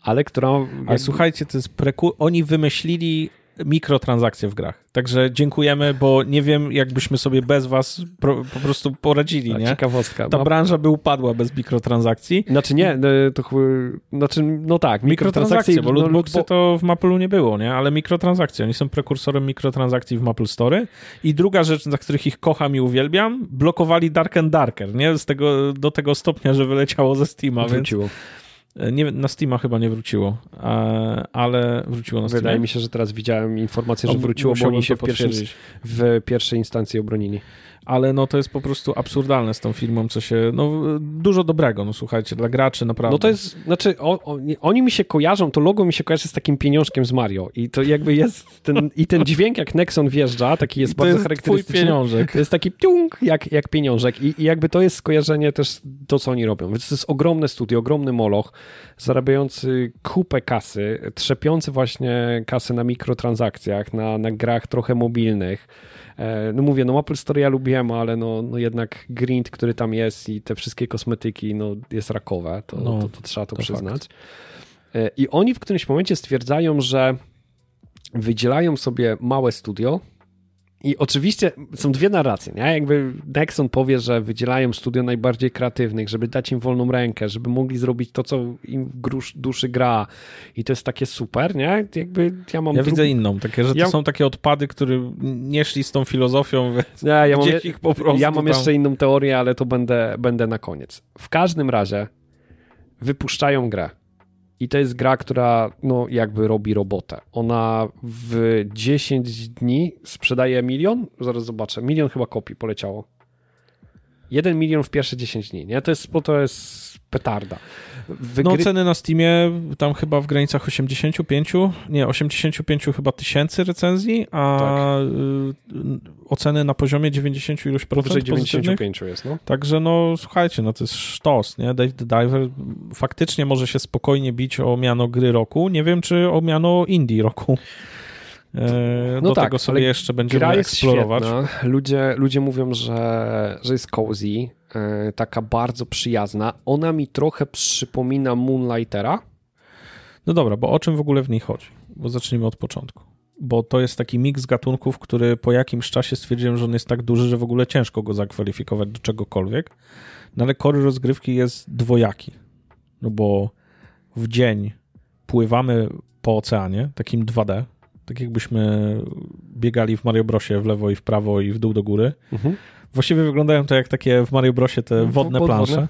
ale która... Ale słuchajcie, to jest preku... Oni wymyślili mikrotransakcje w grach. Także dziękujemy, bo nie wiem, jakbyśmy sobie bez was pro, po prostu poradzili, nie? Ciekawostka. Ta branża by upadła bez mikrotransakcji. Znaczy nie, no, to znaczy, no tak, mikrotransakcje, bo lootboxy no, bo... to w Maple'u nie było, nie? Ale mikrotransakcje, oni są prekursorem mikrotransakcji w Maple Story. I druga rzecz, za których ich kocham i uwielbiam, blokowali Dark and Darker, nie? Z tego, do tego stopnia, że wyleciało ze Steama, Wróciło. Więc... Nie, na Steama chyba nie wróciło, ale wróciło na Steama. Wydaje mi się, że teraz widziałem informację, że wróciło, bo oni się w, pierwszym, w pierwszej instancji obronili ale no to jest po prostu absurdalne z tą filmą, co się, no dużo dobrego, no słuchajcie, dla graczy naprawdę. No to jest, znaczy o, o, oni mi się kojarzą, to logo mi się kojarzy z takim pieniążkiem z Mario i to jakby jest ten, i ten dźwięk jak Nexon wjeżdża, taki jest I bardzo jest charakterystyczny. pieniążek. To jest taki piung, jak, jak pieniążek I, i jakby to jest skojarzenie też to, co oni robią, więc to jest ogromne studio, ogromny moloch, zarabiający kupę kasy, trzepiący właśnie kasy na mikrotransakcjach, na, na grach trochę mobilnych, no mówię, no Maple Story ja lubiłem, ale no, no jednak grind, który tam jest i te wszystkie kosmetyki, no jest rakowe, to, no, to, to trzeba to, to przyznać. Fakt. E, I oni w którymś momencie stwierdzają, że wydzielają sobie małe studio, i oczywiście są dwie narracje, nie? Jakby Nexon powie, że wydzielają studio najbardziej kreatywnych, żeby dać im wolną rękę, żeby mogli zrobić to, co im w duszy gra i to jest takie super, nie? Jakby ja mam... Ja widzę inną, takie, że to ja... są takie odpady, które nie szli z tą filozofią, nie, ja mam, ich po prostu Ja mam tam... jeszcze inną teorię, ale to będę, będę na koniec. W każdym razie wypuszczają grę i to jest gra, która no, jakby robi robotę. Ona w 10 dni sprzedaje milion. Zaraz zobaczę. Milion chyba kopii poleciało. 1 milion w pierwsze 10 dni, nie? To jest, to jest petarda. Wygry... No ceny na Steamie tam chyba w granicach 85, nie, 85 chyba tysięcy recenzji, a tak. Oceny na poziomie 90 iluś procent Powyżej 95 jest, no. Także no słuchajcie, no to jest sztos, nie? Dave the Diver faktycznie może się spokojnie bić o miano gry roku, nie wiem czy o miano indie roku. E, no Do tak, tego sobie jeszcze będziemy gra jest eksplorować. Świetna. Ludzie, ludzie mówią, że, że jest cozy, taka bardzo przyjazna. Ona mi trochę przypomina Moonlightera. No dobra, bo o czym w ogóle w niej chodzi? Bo zacznijmy od początku. Bo to jest taki miks gatunków, który po jakimś czasie stwierdziłem, że on jest tak duży, że w ogóle ciężko go zakwalifikować do czegokolwiek. No ale kory rozgrywki jest dwojaki. No bo w dzień pływamy po oceanie, takim 2D, tak jakbyśmy biegali w Mario Brosie w lewo i w prawo i w dół do góry. Mhm. Właściwie wyglądają to jak takie w Mario Brosie te wodne plansze.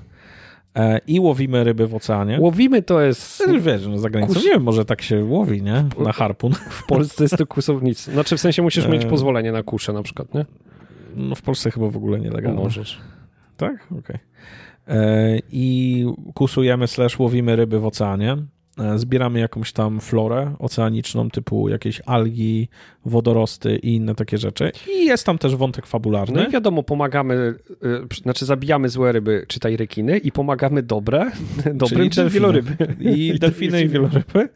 E, I łowimy ryby w oceanie. Łowimy to jest... No, wiesz, no za granicą Kus... nie wiem, może tak się łowi, nie? Na harpun. W Polsce jest to kusownictwo. Znaczy w sensie musisz mieć e, pozwolenie na kuszę na przykład, nie? No w Polsce chyba w ogóle nielegalne. Możesz. Tak? Okej. Okay. E, I kusujemy slash łowimy ryby w oceanie. E, zbieramy jakąś tam florę oceaniczną, typu jakieś algi, wodorosty i inne takie rzeczy. I jest tam też wątek fabularny. No i wiadomo, pomagamy, y, znaczy zabijamy złe ryby, czytaj rekiny, i pomagamy dobre, dobrym, czyli wieloryby. I delfiny i wieloryby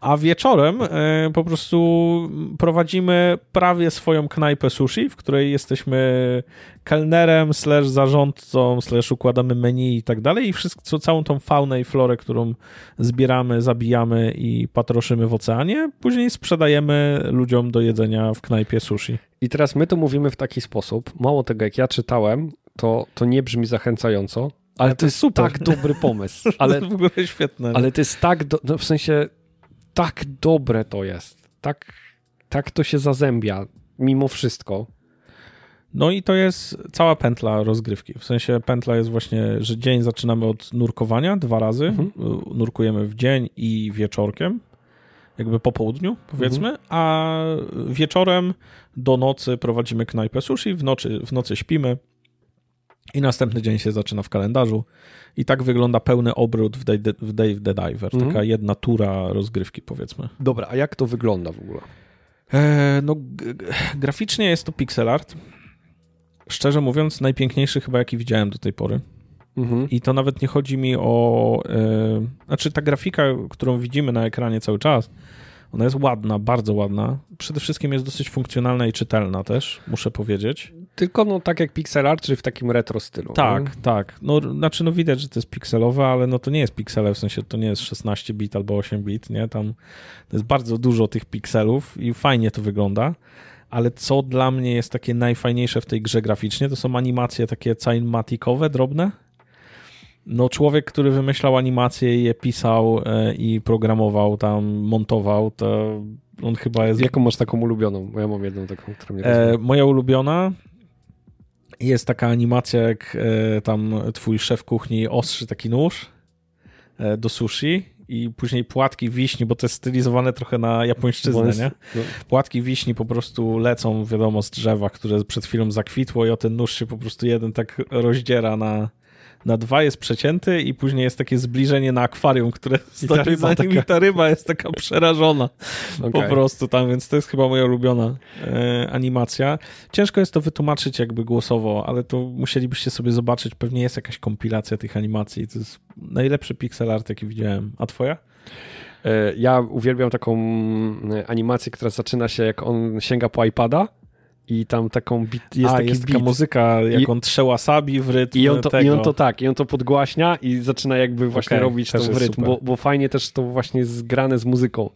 a wieczorem e, po prostu prowadzimy prawie swoją knajpę sushi, w której jesteśmy kelnerem, slash zarządcą, slash układamy menu i tak dalej i wszystko, całą tą faunę i florę, którą zbieramy, zabijamy i patroszymy w oceanie, później sprzedajemy ludziom do jedzenia w knajpie sushi. I teraz my to mówimy w taki sposób, mało tego, jak ja czytałem, to, to nie brzmi zachęcająco, ale, ale to jest super. tak dobry pomysł. Ale, to jest w ogóle świetne. Ale to jest tak, do, no w sensie tak dobre to jest. Tak, tak to się zazębia mimo wszystko. No i to jest cała pętla rozgrywki. W sensie pętla jest właśnie, że dzień zaczynamy od nurkowania dwa razy. Mhm. Nurkujemy w dzień i wieczorkiem, jakby po południu powiedzmy, mhm. a wieczorem do nocy prowadzimy knajpę sushi, w nocy, w nocy śpimy i następny dzień się zaczyna w kalendarzu. I tak wygląda pełny obrót w Dave, w Dave the Diver. Mhm. Taka jedna tura rozgrywki, powiedzmy. Dobra, a jak to wygląda w ogóle? E, no, graficznie jest to pixel art. Szczerze mówiąc, najpiękniejszy chyba, jaki widziałem do tej pory. Mhm. I to nawet nie chodzi mi o. E, znaczy, ta grafika, którą widzimy na ekranie cały czas, ona jest ładna, bardzo ładna. Przede wszystkim jest dosyć funkcjonalna i czytelna też, muszę powiedzieć. Tylko no tak jak pixel art, czyli w takim retro stylu. Tak, nie? tak. No, znaczy no widać, że to jest pikselowe, ale no to nie jest piksele, w sensie to nie jest 16 bit albo 8 bit, nie? Tam jest bardzo dużo tych pikselów i fajnie to wygląda. Ale co dla mnie jest takie najfajniejsze w tej grze graficznie, to są animacje takie cinematikowe, drobne, no człowiek, który wymyślał animacje i je pisał e, i programował tam, montował, to on chyba jest... Jaką masz taką ulubioną? Bo ja mam jedną taką, która mnie e, Moja ulubiona jest taka animacja, jak e, tam twój szef kuchni ostrzy taki nóż e, do sushi i później płatki wiśni, bo to jest stylizowane trochę na japońszczyznę, jest, nie? No. Płatki wiśni po prostu lecą, wiadomo, z drzewa, które przed chwilą zakwitło i o ten nóż się po prostu jeden tak rozdziera na, na dwa jest przecięty i później jest takie zbliżenie na akwarium, które stoi za nim i ta ryba jest taka przerażona okay. po prostu tam, więc to jest chyba moja ulubiona e, animacja. Ciężko jest to wytłumaczyć jakby głosowo, ale to musielibyście sobie zobaczyć, pewnie jest jakaś kompilacja tych animacji, to jest najlepszy pixel art, jaki widziałem. A twoja? E, ja uwielbiam taką e, animację, która zaczyna się jak on sięga po iPada i tam taką bit, jest A, taki jest taka muzyka, jak I, on trze wasabi w rytm i on, to, tego. I on to tak, i on to podgłaśnia i zaczyna jakby właśnie okay, robić to w rytm, bo, bo, fajnie też to właśnie zgrane z muzyką.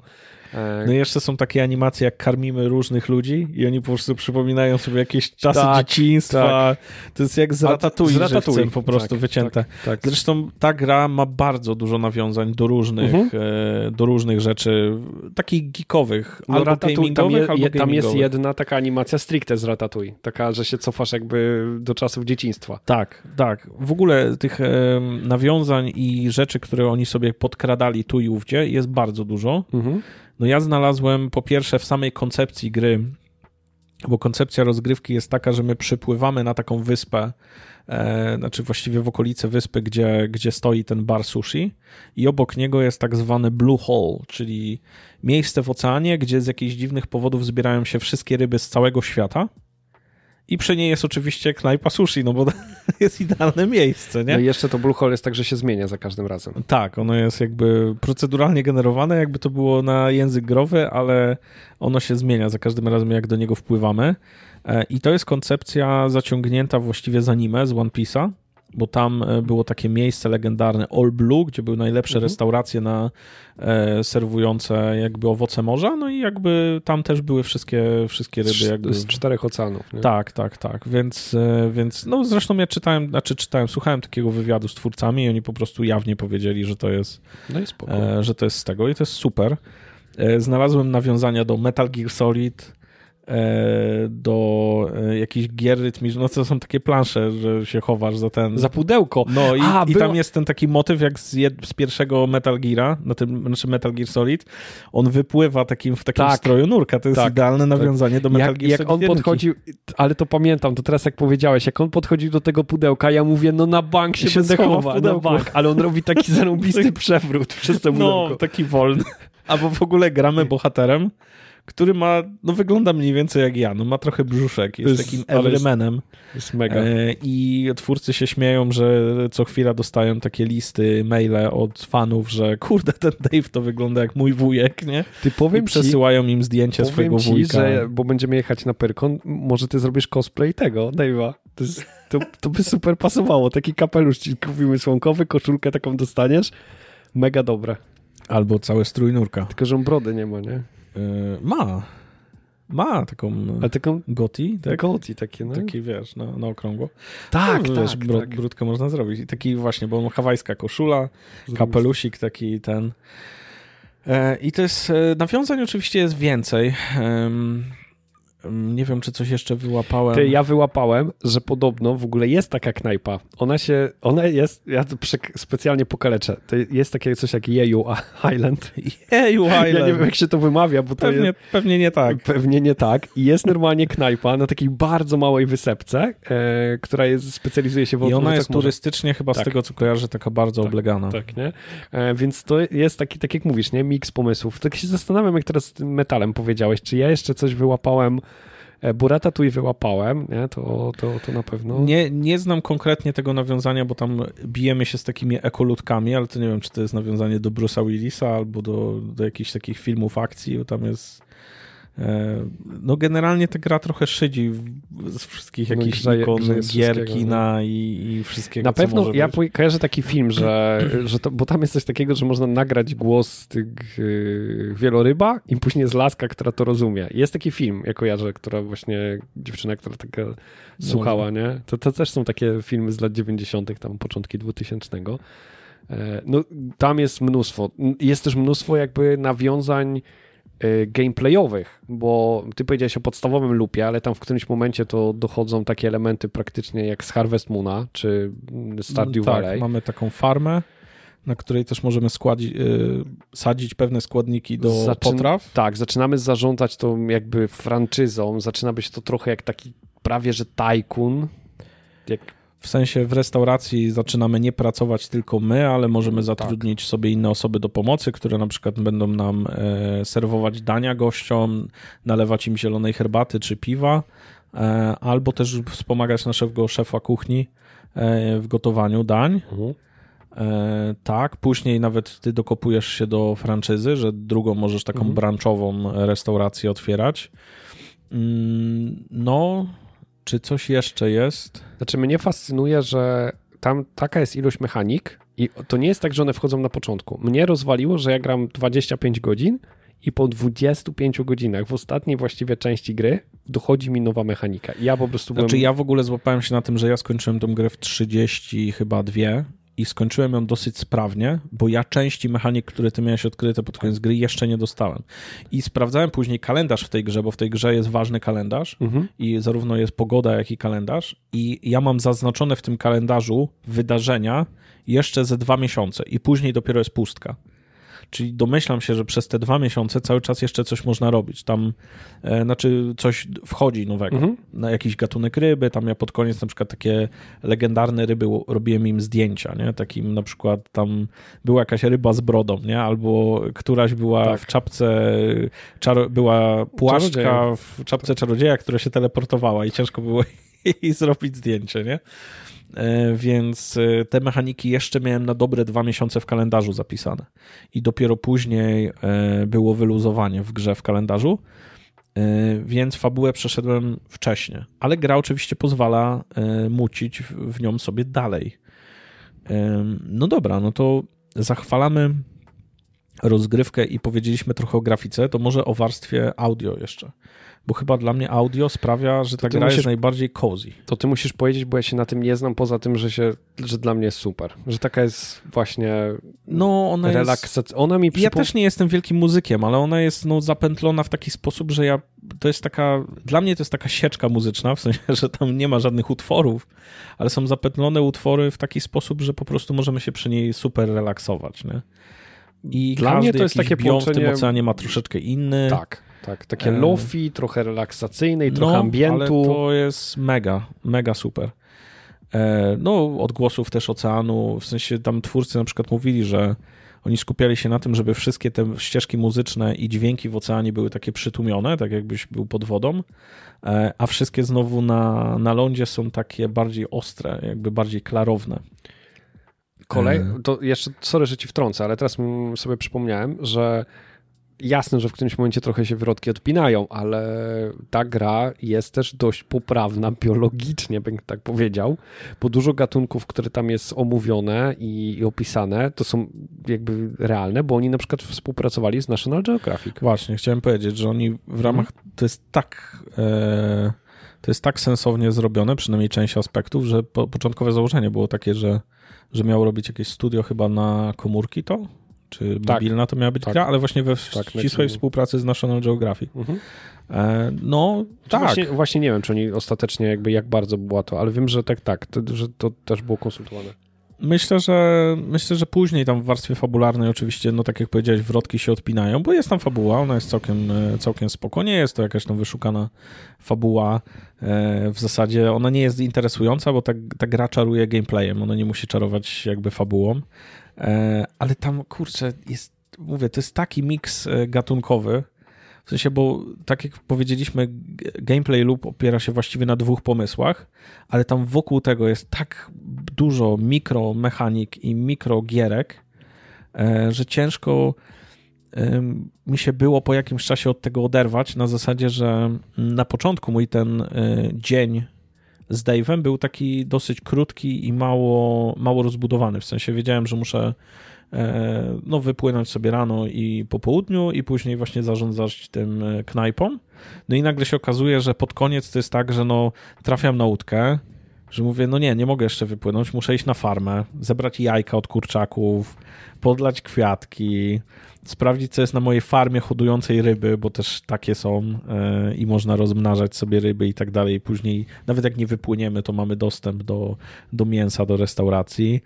No i jeszcze są takie animacje, jak karmimy różnych ludzi i oni po prostu przypominają sobie jakieś czasy tak, dzieciństwa. Tak. To jest jak z Ratatouille, z Ratatouille. po prostu tak, wycięte. Tak, tak, Zresztą ta gra ma bardzo dużo nawiązań do różnych, mhm. E, do różnych rzeczy, takich geekowych, no, albo gamingowych, tam, je, albo tam jest jedna taka animacja stricte z Ratatouille, taka, że się cofasz jakby do czasów dzieciństwa. Tak, tak. W ogóle tych e, nawiązań i rzeczy, które oni sobie podkradali tu i ówdzie jest bardzo dużo. Mhm. No ja znalazłem po pierwsze w samej koncepcji gry bo koncepcja rozgrywki jest taka, że my przypływamy na taką wyspę, e, znaczy właściwie w okolice wyspy, gdzie, gdzie stoi ten bar sushi i obok niego jest tak zwany blue hole, czyli miejsce w oceanie, gdzie z jakichś dziwnych powodów zbierają się wszystkie ryby z całego świata i przy niej jest oczywiście knajpa sushi, no bo jest idealne miejsce, nie? No i jeszcze to Blue Hole jest tak, że się zmienia za każdym razem. Tak, ono jest jakby proceduralnie generowane, jakby to było na język growy, ale ono się zmienia za każdym razem, jak do niego wpływamy. E, I to jest koncepcja zaciągnięta właściwie z anime, z One Piece'a bo tam e, było takie miejsce legendarne All Blue, gdzie były najlepsze mhm. restauracje na e, serwujące jakby owoce morza, no i jakby tam też były wszystkie, wszystkie ryby jakby... Z czterech oceanów. Nie? Tak, tak, tak, więc, e, więc no zresztą ja czytałem, znaczy czytałem, słuchałem takiego wywiadu z twórcami i oni po prostu jawnie powiedzieli, że to jest, no e, że to jest z tego i to jest super. E, znalazłem nawiązania do Metal Gear Solid, do e, jakichś gier rytmicznych, no to są takie plansze, że się chowasz za ten... Za pudełko. No i, A, i tam jest ten taki motyw jak z, jed... z pierwszego Metal Geara, na tym, znaczy Metal Gear Solid, on wypływa takim, w takim tak. stroju nurka, to jest tak. idealne nawiązanie tak. do Metal jak, Gear jak Solid Jak on podchodził, ale to pamiętam, to teraz jak powiedziałeś, jak on podchodził do tego pudełka, ja mówię, no na bank się, się będę chował, na bank, ale on robi taki zarąbisty przewrót przez to no, pudełko. No, taki wolny. Albo w ogóle gramy bohaterem, który ma, no wygląda mniej więcej jak ja, no ma trochę brzuszek, jest, jest takim everymanem. Jest, jest mega. E, I twórcy się śmieją, że co chwila dostają takie listy, maile od fanów, że kurde, ten Dave to wygląda jak mój wujek, nie? Ty powiem I przesyłają im zdjęcie swojego ci, wujka. Że, bo będziemy jechać na Pyrkon, może ty zrobisz cosplay tego, Dave'a. To, to, to by super pasowało. Taki kapelusz ci kupimy słonkowy, koszulkę taką dostaniesz. Mega dobre. Albo cały strój nurka. Tylko, że on brody nie ma, nie? Yy, ma. Ma taką, A taką goti, tak? Goti takie, no. Taki, wiesz, na, na okrągło. Tak, no, tak, wiesz, brud, tak. Brudkę można zrobić. I taki właśnie, bo hawajska koszula, kapelusik taki ten. E, I to jest, e, nawiązań oczywiście jest więcej. Nie wiem, czy coś jeszcze wyłapałem. Ty, ja wyłapałem, że podobno w ogóle jest taka knajpa. Ona się, ona jest, ja to specjalnie pokaleczę. To jest takie coś jak Jeju Island. Jeju Island. Ja nie wiem, jak się to wymawia, bo to pewnie, jest... Pewnie nie tak. Pewnie nie tak. I jest normalnie knajpa na takiej bardzo małej wysepce, e, która jest, specjalizuje się w I ona jest turystycznie chyba tak. z tego, co kojarzę, taka bardzo tak, oblegana. Tak, nie? E, więc to jest taki, tak jak mówisz, nie? Miks pomysłów. Tak się zastanawiam, jak teraz z tym metalem powiedziałeś, czy ja jeszcze coś wyłapałem Burata tu i wyłapałem, nie? To, to, to na pewno. Nie, nie znam konkretnie tego nawiązania, bo tam bijemy się z takimi ekolutkami, ale to nie wiem, czy to jest nawiązanie do Bruce'a Willisa albo do, do jakichś takich filmów akcji, bo tam jest E, no generalnie ta gra trochę szydzi z wszystkich no jakichś grze, ikon, grze gier, kina no. i, i wszystkiego, Na pewno ja być. kojarzę taki film, że, że to, bo tam jest coś takiego, że można nagrać głos tych yy, wieloryba i później z laska, która to rozumie. Jest taki film, ja kojarzę, która właśnie, dziewczyna, która taka no, słuchała, nie? To, to też są takie filmy z lat 90., tam początki 2000. E, no tam jest mnóstwo. Jest też mnóstwo jakby nawiązań gameplayowych, bo ty powiedziałeś o podstawowym loopie, ale tam w którymś momencie to dochodzą takie elementy praktycznie jak z Harvest Moona czy Stardew tak, Valley. mamy taką farmę, na której też możemy yy, sadzić pewne składniki do Zaczyn potraw. Tak, zaczynamy zarządzać tą jakby franczyzą, zaczyna być to trochę jak taki prawie że tajkun, jak w sensie w restauracji zaczynamy nie pracować tylko my, ale możemy tak. zatrudnić tak. sobie inne osoby do pomocy, które na przykład będą nam e, serwować dania gościom, nalewać im zielonej herbaty czy piwa, e, albo też wspomagać naszego szefa kuchni e, w gotowaniu dań. Mhm. Tak, później nawet ty dokopujesz się do franczyzy, że drugą możesz taką mhm. branczową restaurację otwierać. Mm, no, czy coś jeszcze jest? Znaczy, mnie fascynuje, że tam taka jest ilość mechanik i to nie jest tak, że one wchodzą na początku. Mnie rozwaliło, że ja gram 25 godzin i po 25 godzinach w ostatniej właściwie części gry dochodzi mi nowa mechanika. I ja po prostu byłem... Znaczy ja w ogóle złapałem się na tym, że ja skończyłem tą grę w 30 chyba dwie i skończyłem ją dosyć sprawnie, bo ja części mechanik, które ty miałeś odkryte pod koniec gry, jeszcze nie dostałem. I sprawdzałem później kalendarz w tej grze, bo w tej grze jest ważny kalendarz mhm. i zarówno jest pogoda, jak i kalendarz. I ja mam zaznaczone w tym kalendarzu wydarzenia jeszcze ze dwa miesiące i później dopiero jest pustka. Czyli domyślam się, że przez te dwa miesiące cały czas jeszcze coś można robić. Tam, e, znaczy coś wchodzi nowego. Mhm. Na jakiś gatunek ryby, tam ja pod koniec na przykład takie legendarne ryby robiłem im zdjęcia, nie? Takim na przykład tam była jakaś ryba z brodą, nie? Albo któraś była tak. w czapce, czaro, była płaszczka czarodzieja. w czapce czarodzieja, która się teleportowała i ciężko było jej zrobić zdjęcie, nie? E, więc e, te mechaniki jeszcze miałem na dobre dwa miesiące w kalendarzu zapisane. I dopiero później e, było wyluzowanie w grze w kalendarzu, więc fabułę przeszedłem wcześniej. Ale gra oczywiście pozwala mucić w nią sobie dalej. No dobra, no to zachwalamy rozgrywkę i powiedzieliśmy trochę o grafice, to może o warstwie audio jeszcze bo chyba dla mnie audio sprawia, że ta gra musisz, jest najbardziej cozy. To ty musisz powiedzieć, bo ja się na tym nie znam, poza tym, że, się, że dla mnie jest super. Że taka jest właśnie no, ona relaksacja. Ona mi przypom... Ja też nie jestem wielkim muzykiem, ale ona jest no, zapętlona w taki sposób, że ja to jest taka, dla mnie to jest taka sieczka muzyczna, w sensie, że tam nie ma żadnych utworów, ale są zapętlone utwory w taki sposób, że po prostu możemy się przy niej super relaksować, nie? I dla mnie to jest takie połączenie... w tym oceanie ma troszeczkę inny. Tak tak, takie e... lofi, trochę relaksacyjne i no, trochę ambientu. ale to jest mega, mega super. E, no, odgłosów też oceanu, w sensie tam twórcy na przykład mówili, że oni skupiali się na tym, żeby wszystkie te ścieżki muzyczne i dźwięki w oceanie były takie przytłumione, tak jakbyś był pod wodą, e, a wszystkie znowu na, na lądzie są takie bardziej ostre, jakby bardziej klarowne. Kolej, e. to jeszcze, sorry, że ci wtrącę, ale teraz sobie przypomniałem, że jasne, że w którymś momencie trochę się wyrodki odpinają, ale ta gra jest też dość poprawna biologicznie, bym tak powiedział, bo dużo gatunków, które tam jest omówione i, i opisane, to są jakby realne, bo oni na przykład współpracowali z National Geographic. Właśnie, chciałem powiedzieć, że oni w ramach, to jest tak... E, to jest tak sensownie zrobione, przynajmniej część aspektów, że po, początkowe założenie było takie, że, że miało robić jakieś studio chyba na komórki to, czy tak. mobilna to miała być tak. gra, ale właśnie we tak, ścisłej współpracy z National Geographic. Mhm. E, no, tak. Właśnie, właśnie, nie wiem, czy oni ostatecznie jakby jak bardzo była to, ale wiem, że tak, tak, to, że to też było konsultowane. Myślę, że myślę, że później tam w warstwie fabularnej oczywiście, no tak jak powiedziałeś, wrotki się odpinają, bo jest tam fabuła, ona jest całkiem, e, całkiem spoko. Nie jest to jakaś tam wyszukana fabuła. E, w zasadzie ona nie jest interesująca, bo ta, ta gra czaruje gameplayem, ona nie musi czarować jakby fabułą. E, ale tam, kurczę, jest, mówię, to jest taki miks e, gatunkowy, w sensie, bo tak jak powiedzieliśmy, gameplay loop opiera się właściwie na dwóch pomysłach, ale tam wokół tego jest tak dużo mikromechanik i mikrogierek, e, że ciężko mi się było po jakimś czasie od tego oderwać, na zasadzie, że na początku mój ten dzień z Dave'em był taki dosyć krótki i mało, mało rozbudowany. W sensie wiedziałem, że muszę e, no, wypłynąć sobie rano i po południu i później właśnie zarządzać tym e, knajpą. No i nagle się okazuje, że pod koniec to jest tak, że no trafiam na łódkę, że mówię, no nie, nie mogę jeszcze wypłynąć, muszę iść na farmę, zebrać jajka od kurczaków, podlać kwiatki, sprawdzić, co jest na mojej farmie hodującej ryby, bo też takie są yy, i można rozmnażać sobie ryby i tak dalej. Później, nawet jak nie wypłyniemy, to mamy dostęp do, do mięsa, do restauracji.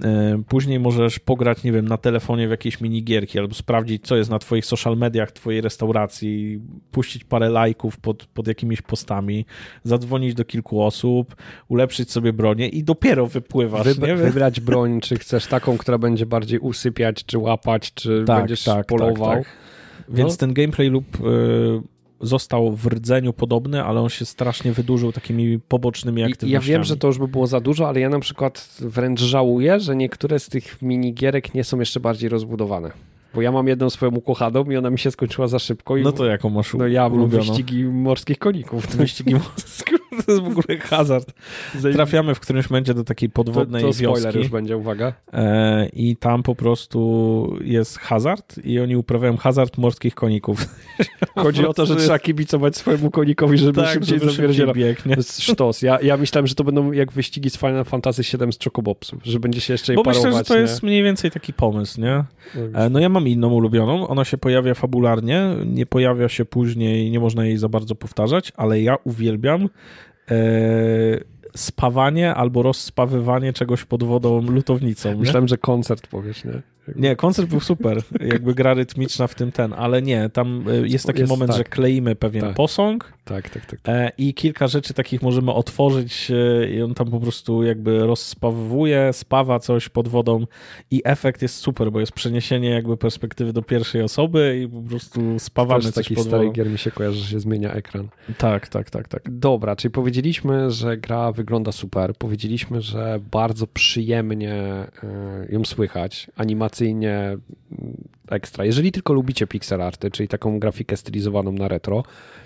E, później możesz pograć, nie wiem, na telefonie w jakieś minigierki albo sprawdzić, co jest na twoich social mediach, twojej restauracji, puścić parę lajków pod, pod jakimiś postami, zadzwonić do kilku osób, ulepszyć sobie bronię i dopiero wypływasz. Wybra wybrać broń, czy chcesz taką, która będzie bardziej usypiać, czy łapać, czy tak, będziesz tak, tak polował. Tak, tak. Więc no. ten gameplay lub y, został w rdzeniu podobny, ale on się strasznie wydłużył takimi pobocznymi aktywnościami. Ja wiem, że to już by było za dużo, ale ja na przykład wręcz żałuję, że niektóre z tych minigierek nie są jeszcze bardziej rozbudowane. Bo ja mam jedną swoją ukochaną i ona mi się skończyła za szybko. I no to jaką masz No ja mam wyścigi morskich koników. Wyścigi morskich to jest w ogóle hazard. Trafiamy w którymś momencie do takiej podwodnej to, to spoiler wioski. już będzie, uwaga. E, I tam po prostu jest hazard i oni uprawiają hazard morskich koników. Chodzi o to, że trzeba kibicować swojemu konikowi, żeby tak, szybciej zabierdzielał. To jest sztos. Ja, ja myślałem, że to będą jak wyścigi z Final Fantasy VII z Chocobopsów, że będzie się jeszcze Bo parować. myślę, że to nie? jest mniej więcej taki pomysł, nie? No, e, no ja mam inną ulubioną. Ona się pojawia fabularnie, nie pojawia się później, nie można jej za bardzo powtarzać, ale ja uwielbiam spawanie albo rozspawywanie czegoś pod wodą lutownicą. Myślałem, że koncert powiesz, nie? Nie, koncert był super, jakby gra rytmiczna w tym ten, ale nie, tam y, jest taki jest, moment, tak. że kleimy pewien tak. posąg tak, tak, tak, tak. E, i kilka rzeczy takich możemy otworzyć e, i on tam po prostu jakby rozspawuje, spawa coś pod wodą i efekt jest super, bo jest przeniesienie jakby perspektywy do pierwszej osoby i po prostu spawamy Też coś taki pod stary gier mi się kojarzy, że się zmienia ekran. Tak, tak, tak, tak. Dobra, czyli powiedzieliśmy, że gra wygląda super, powiedzieliśmy, że bardzo przyjemnie e, ją słychać, animacyjnie mm, ekstra. Jeżeli tylko lubicie pixel arty, czyli taką grafikę stylizowaną na retro,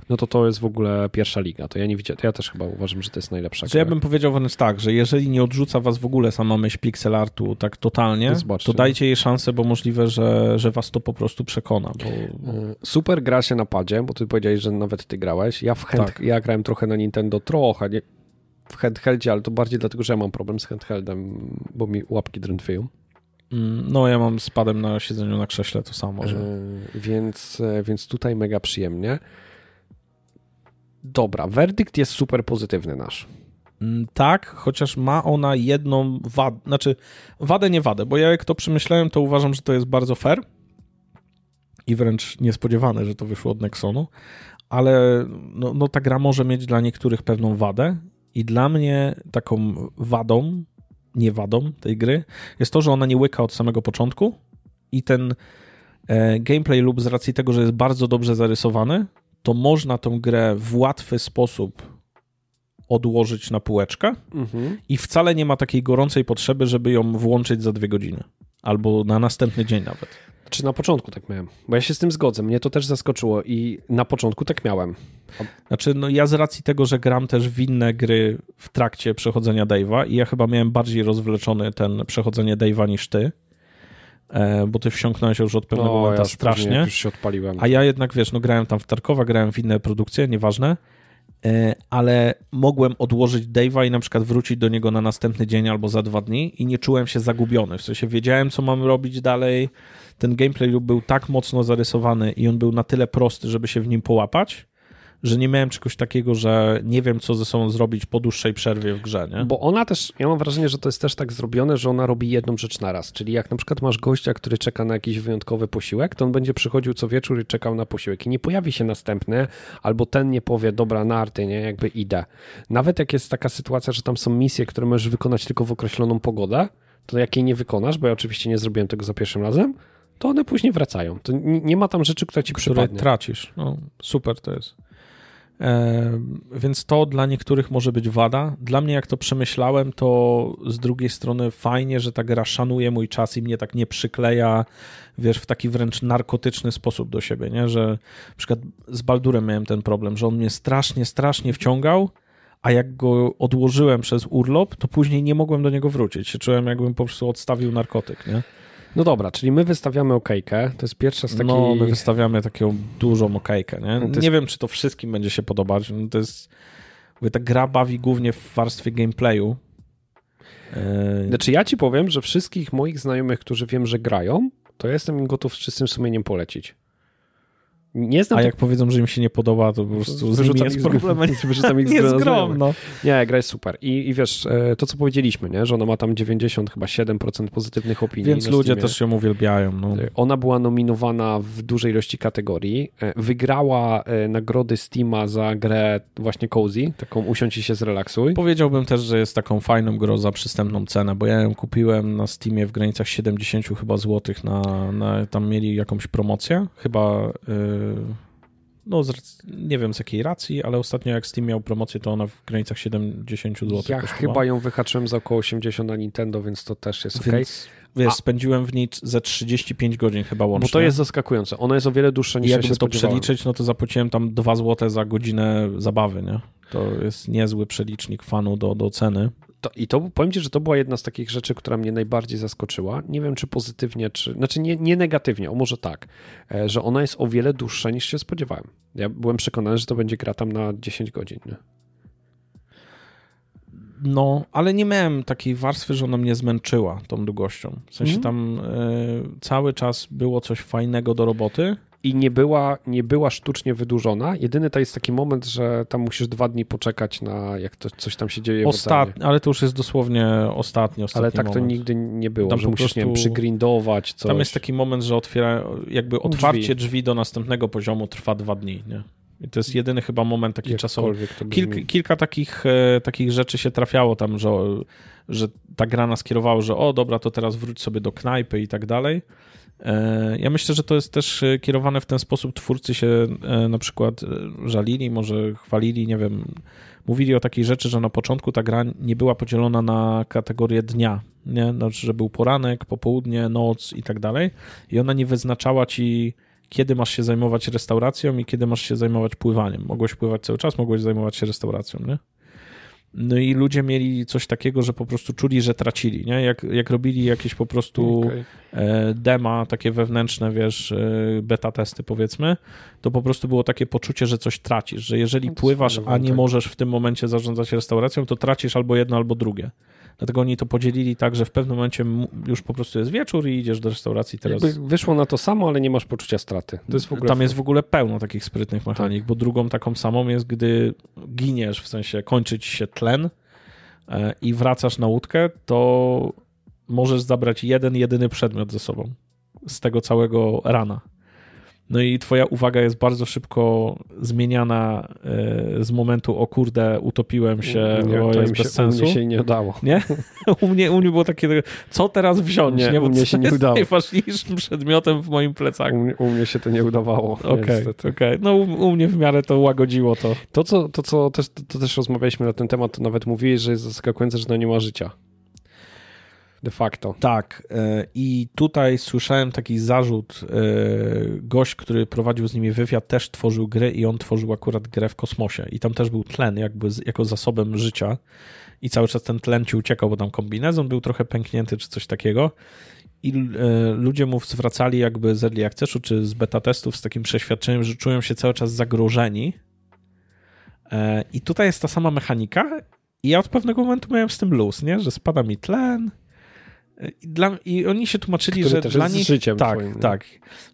no to to jest w ogóle pierwsza liga. To ja nie widzę, to ja też chyba uważam, że to jest najlepsza gra. Ja bym powiedział wręcz tak, że jeżeli nie odrzuca was w ogóle sama myśl pixel artu tak totalnie, to, to dajcie jej szansę, bo możliwe, że, że was to po prostu przekona. Bo... E, super gra się na padzie, bo ty powiedziałeś, że nawet ty grałeś. Ja w hand, tak. ja grałem trochę na Nintendo, trochę, nie, w handheldzie, ale to bardziej dlatego, że ja mam problem z handheldem, bo mi łapki drętwieją. Mm, no, ja mam z padem na siedzeniu na krześle to samo. Że... Yy, więc, więc tutaj mega przyjemnie. Dobra, werdykt jest super pozytywny nasz. Mm, tak, chociaż ma ona jedną wadę, znaczy wadę, nie wadę, bo ja jak to przemyślałem, to uważam, że to jest bardzo fair i wręcz niespodziewane, że to wyszło od Nexonu, ale no, no ta gra może mieć dla niektórych pewną wadę i dla mnie taką wadą, nie wadą tej gry, jest to, że ona nie łyka od samego początku i ten e, gameplay lub z racji tego, że jest bardzo dobrze zarysowany, to można tą grę w łatwy sposób odłożyć na półeczkę mhm. i wcale nie ma takiej gorącej potrzeby, żeby ją włączyć za dwie godziny albo na następny dzień nawet. Czy na początku tak miałem? Bo ja się z tym zgodzę, mnie to też zaskoczyło i na początku tak miałem. Znaczy, no ja z racji tego, że gram też w inne gry w trakcie przechodzenia Dave'a i ja chyba miałem bardziej rozwleczony ten przechodzenie Dave'a niż ty, E, bo ty wsiąknąłeś już od pewnego momentu ja strasznie. Już się odpaliłem. A ja jednak, wiesz, no grałem tam w Tarkowa, grałem w inne produkcje, nieważne, ale mogłem odłożyć Dave'a i na przykład wrócić do niego na następny dzień albo za dwa dni i nie czułem się zagubiony. W sensie wiedziałem, co mam robić dalej. Ten gameplay był tak mocno zarysowany i on był na tyle prosty, żeby się w nim połapać, że nie miałem czegoś takiego, że nie wiem, co ze sobą zrobić po dłuższej przerwie w grze, nie? Bo ona też, ja mam wrażenie, że to jest też tak zrobione, że ona robi jedną rzecz na raz. Czyli jak na przykład masz gościa, który czeka na jakiś wyjątkowy posiłek, to on będzie przychodził co wieczór i czekał na posiłek i nie pojawi się następny, albo ten nie powie, dobra, narty, nie, jakby idę. Nawet jak jest taka sytuacja, że tam są misje, które możesz wykonać tylko w określoną pogodę, to jak jej nie wykonasz, bo ja oczywiście nie zrobiłem tego za pierwszym razem, to one później wracają. To nie ma tam rzeczy, która ci które przypadnie. tracisz. No, super to jest. Więc to dla niektórych może być wada. Dla mnie, jak to przemyślałem, to z drugiej strony fajnie, że ta gra szanuje mój czas i mnie tak nie przykleja, wiesz, w taki wręcz narkotyczny sposób do siebie, nie? Że na przykład z Baldurem miałem ten problem, że on mnie strasznie, strasznie wciągał, a jak go odłożyłem przez urlop, to później nie mogłem do niego wrócić. Czułem, jakbym po prostu odstawił narkotyk, nie? No dobra, czyli my wystawiamy okejkę. To jest pierwsza z takich... No, my wystawiamy taką dużą okejkę, nie? No jest... Nie wiem, czy to wszystkim będzie się podobać. No to jest... Mówię, ta gra bawi głównie w warstwie gameplayu. E, znaczy ja ci powiem, że wszystkich moich znajomych, którzy wiem, że grają, to ja jestem im gotów z czystym sumieniem polecić. Nie znam A jak powiedzą, że im się nie podoba, to po prostu z nimi jest problem, wyrzucam ich z, no. Nie, gra jest super. I, I wiesz, e, to co powiedzieliśmy, nie? że ona ma tam 90, chyba 7% pozytywnych opinii. Więc ludzie też ją uwielbiają. No. E, ona była nominowana w dużej ilości kategorii. E, wygrała nagrody Steama za grę właśnie Cozy, taką usiądź i się zrelaksuj. Powiedziałbym też, że jest taką fajną grą za przystępną cenę, bo ja ją kupiłem na Steamie w granicach 70 chyba złotych, na, na tam mieli jakąś promocję, chyba... Yy no nie wiem z jakiej racji, ale ostatnio jak Steam miał promocję, to ona w granicach 70 zł. Ja kosztowała. chyba ją wyhaczyłem za około 80 na Nintendo, więc to też jest ok. Wiesz, A... spędziłem w niej ze 35 godzin chyba łącznie. Bo to jest zaskakujące. Ona jest o wiele dłuższa niż I ja się to przeliczyć, no to zapłaciłem tam 2 zł za godzinę zabawy, nie? To jest niezły przelicznik fanu do, do ceny. To, I to powiem Ci, że to była jedna z takich rzeczy, która mnie najbardziej zaskoczyła. Nie wiem, czy pozytywnie, czy. Znaczy, nie, nie negatywnie, o może tak, e, że ona jest o wiele dłuższa niż się spodziewałem. Ja byłem przekonany, że to będzie gra tam na 10 godzin. Nie? No, ale nie miałem takiej warstwy, że ona mnie zmęczyła tą długością. W sensie mm. tam y, cały czas było coś fajnego do roboty i nie była, nie była sztucznie wydłużona. Jedyny to jest taki moment, że tam musisz dwa dni poczekać na jak to, coś tam się dzieje Ostat... Ale to już jest dosłownie ostatni, ostatni Ale tak moment. to nigdy nie było, tam że musisz, prostu... nie wiem, przygrindować coś. Tam jest taki moment, że otwiera, jakby otwarcie drzwi, drzwi do następnego poziomu trwa dwa dni, nie? I to jest jedyny chyba moment taki czasowy. Kilka, kilka takich, e, takich rzeczy się trafiało tam, że, że ta gra nas kierowała, że o dobra, to teraz wróć sobie do knajpy i tak dalej. E, ja myślę, że to jest też e, kierowane w ten sposób. Twórcy się na przykład żalili, może chwalili, nie wiem, mówili o takiej rzeczy, że na początku ta gra nie była podzielona na kategorię dnia, nie? Znaczy, że był poranek, popołudnie, noc i tak dalej. I ona nie wyznaczała ci kiedy masz się zajmować restauracją i kiedy masz się zajmować pływaniem. Mogłeś pływać cały czas, mogłeś zajmować się restauracją, nie? No i ludzie mieli coś takiego, że po prostu czuli, że tracili, nie? Jak, jak robili jakieś po prostu okay. E, dema, takie wewnętrzne, wiesz, e, beta testy powiedzmy, to po prostu było takie poczucie, że coś tracisz, że jeżeli no pływasz, a nie możesz w tym momencie zarządzać restauracją, to tracisz albo jedno, albo drugie. Dlatego oni to podzielili tak, że w pewnym momencie już po prostu jest wieczór i idziesz do restauracji teraz. Jakby wyszło na to samo, ale nie masz poczucia straty. Jest Tam jest w ogóle pełno takich sprytnych mechanik, tak. bo drugą taką samą jest, gdy giniesz, w sensie kończy ci się tlen e, i wracasz na łódkę, to możesz zabrać jeden, jedyny przedmiot ze sobą z tego całego rana. No i twoja uwaga jest bardzo szybko zmieniana e, z momentu o kurde, utopiłem się, nie, o, to jest bez się, sensu. U mnie się nie udało. Nie? U mnie, u mnie było takie, co teraz wziąć? Nie, nie? Bo u mnie się nie udało. najważniejszym przedmiotem w moim plecaku. U mnie, u mnie się to nie udawało. Okay, okay, No u, u, mnie w miarę to łagodziło to. To, co, to, co też, to, to też rozmawialiśmy na ten temat, to nawet mówiłeś, że jest zaskakujące, że to nie ma życia de facto. Tak. E, I tutaj słyszałem taki zarzut. E, gość, który prowadził z nimi wywiad, też tworzył gry i on tworzył akurat grę w kosmosie. I tam też był tlen, jakby jako zasobem życia. I cały czas ten tlen ci uciekał, bo tam kombinezon był trochę pęknięty, czy coś takiego. I e, ludzie mu zwracali jakby z early accessu, czy z beta testów z takim przeświadczeniem, że czują się cały czas zagrożeni. I tutaj jest ta sama mechanika. I ja od pewnego momentu miałem z tym luz, nie? że spada mi tlen, i, dla, I, oni się tłumaczyli, który że dla nich. Życiem tak, twoim, tak.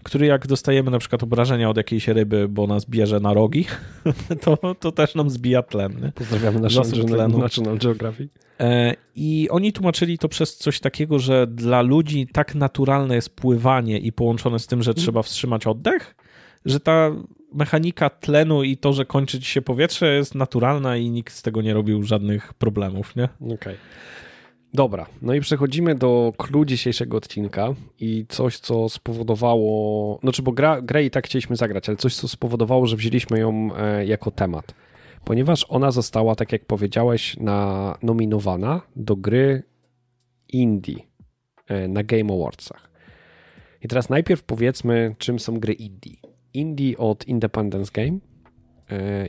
Który jak dostajemy na przykład obrażenia od jakiejś ryby, bo nas bierze na rogi, to, to też nam zbija tlen. Nie? Pozdrawiamy National, National Geographic. E, I oni tłumaczyli to przez coś takiego, że dla ludzi tak naturalne jest pływanie i połączone z tym, że mhm. trzeba wstrzymać oddech, że ta mechanika tlenu i to, że kończy ci się powietrze jest naturalna i nikt z tego nie robił żadnych problemów, nie? Okej. Okay. Dobra, no i przechodzimy do clue dzisiejszego odcinka i coś, co spowodowało, znaczy bo gra, grę i tak chcieliśmy zagrać, ale coś, co spowodowało, że wzięliśmy ją e, jako temat. Ponieważ ona została, tak jak powiedziałeś, na, nominowana do gry indie e, na Game Awardsach. I teraz najpierw powiedzmy, czym są gry indie. Indie od Independence Game,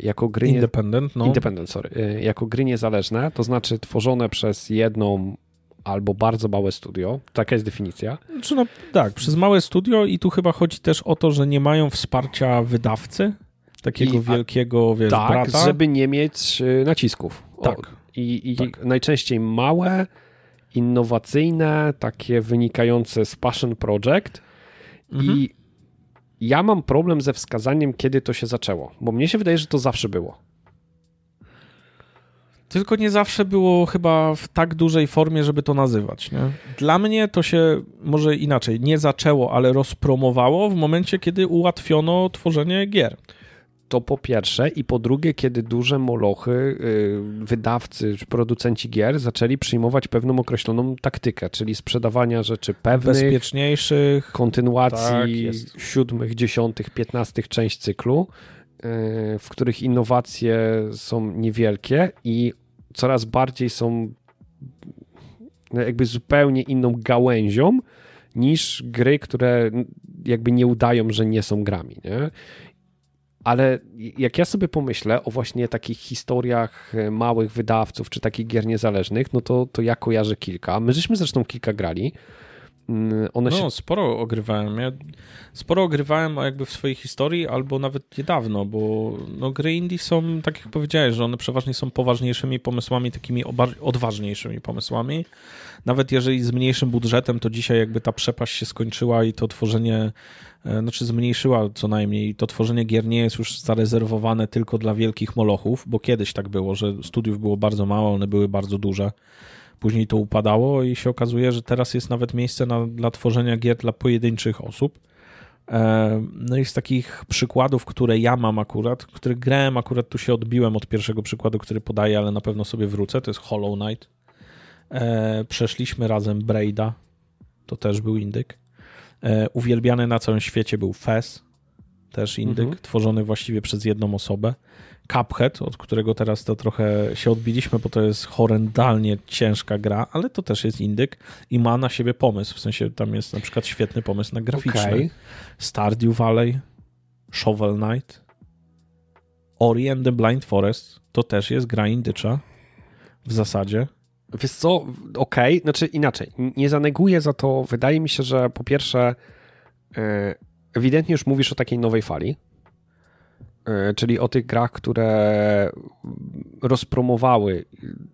jako gry Independent, no. Independent, sorry. E, jako gry niezależne, to znaczy tworzone przez jedną albo bardzo małe studio. Taka jest definicja. Znaczy no, tak, przez małe studio i tu chyba chodzi też o to, że nie mają wsparcia wydawcy, takiego I, wielkiego, wiesz, tak, brata. żeby nie mieć e, nacisków. Tak. O, I, i tak. najczęściej małe, innowacyjne, takie wynikające z Passion Project mhm. i ja mam problem ze wskazaniem, kiedy to się zaczęło, bo mnie się wydaje, że to zawsze było. Tylko nie zawsze było chyba w tak dużej formie, żeby to nazywać. Nie? Dla mnie to się może inaczej nie zaczęło, ale rozpromowało w momencie, kiedy ułatwiono tworzenie gier. To po pierwsze, i po drugie, kiedy duże molochy, y, wydawcy czy producenci gier zaczęli przyjmować pewną określoną taktykę, czyli sprzedawania rzeczy pewnych, bezpieczniejszych, kontynuacji tak, siódmych, dziesiątych, piętnastych część cyklu, y, w których innowacje są niewielkie i coraz bardziej są jakby zupełnie inną gałęzią niż gry, które jakby nie udają, że nie są grami. Nie? Ale jak ja sobie pomyślę o właśnie takich historiach e, małych wydawców, czy takich gier niezależnych, no to, to ja kojarzę kilka. My żeśmy zresztą kilka grali. Mm, one no, się... sporo ogrywałem. Ja sporo ogrywałem jakby w swojej historii, albo nawet niedawno, bo no, gry indie są, tak jak powiedziałeś, że one przeważnie są poważniejszymi pomysłami, takimi odważniejszymi pomysłami. Nawet jeżeli z mniejszym budżetem, to dzisiaj jakby ta przepaść się skończyła i to tworzenie, e, znaczy zmniejszyła co najmniej, to tworzenie gier nie jest już zarezerwowane tylko dla wielkich molochów, bo kiedyś tak było, że studiów było bardzo mało, one były bardzo duże Później to upadało i się okazuje, że teraz jest nawet miejsce na, dla tworzenia gier dla pojedynczych osób. E, no i z takich przykładów, które ja mam akurat, których grałem, akurat tu się odbiłem od pierwszego przykładu, który podaję, ale na pewno sobie wrócę, to jest Hollow Knight. E, przeszliśmy razem Braida, to też był indyk. E, uwielbiany na całym świecie był Fez, też indyk, mhm. tworzony właściwie przez jedną osobę. Cuphead, od którego teraz to trochę się odbiliśmy, bo to jest horrendalnie ciężka gra, ale to też jest indyk i ma na siebie pomysł, w sensie tam jest na przykład świetny pomysł na graficzny. Okay. Stardew Valley, Shovel Knight, Ori and the Blind Forest, to też jest gra indycza w zasadzie. Wiesz co, okej, okay. znaczy inaczej, nie zaneguję za to, wydaje mi się, że po pierwsze e, ewidentnie już mówisz o takiej nowej fali, czyli o tych grach, które rozpromowały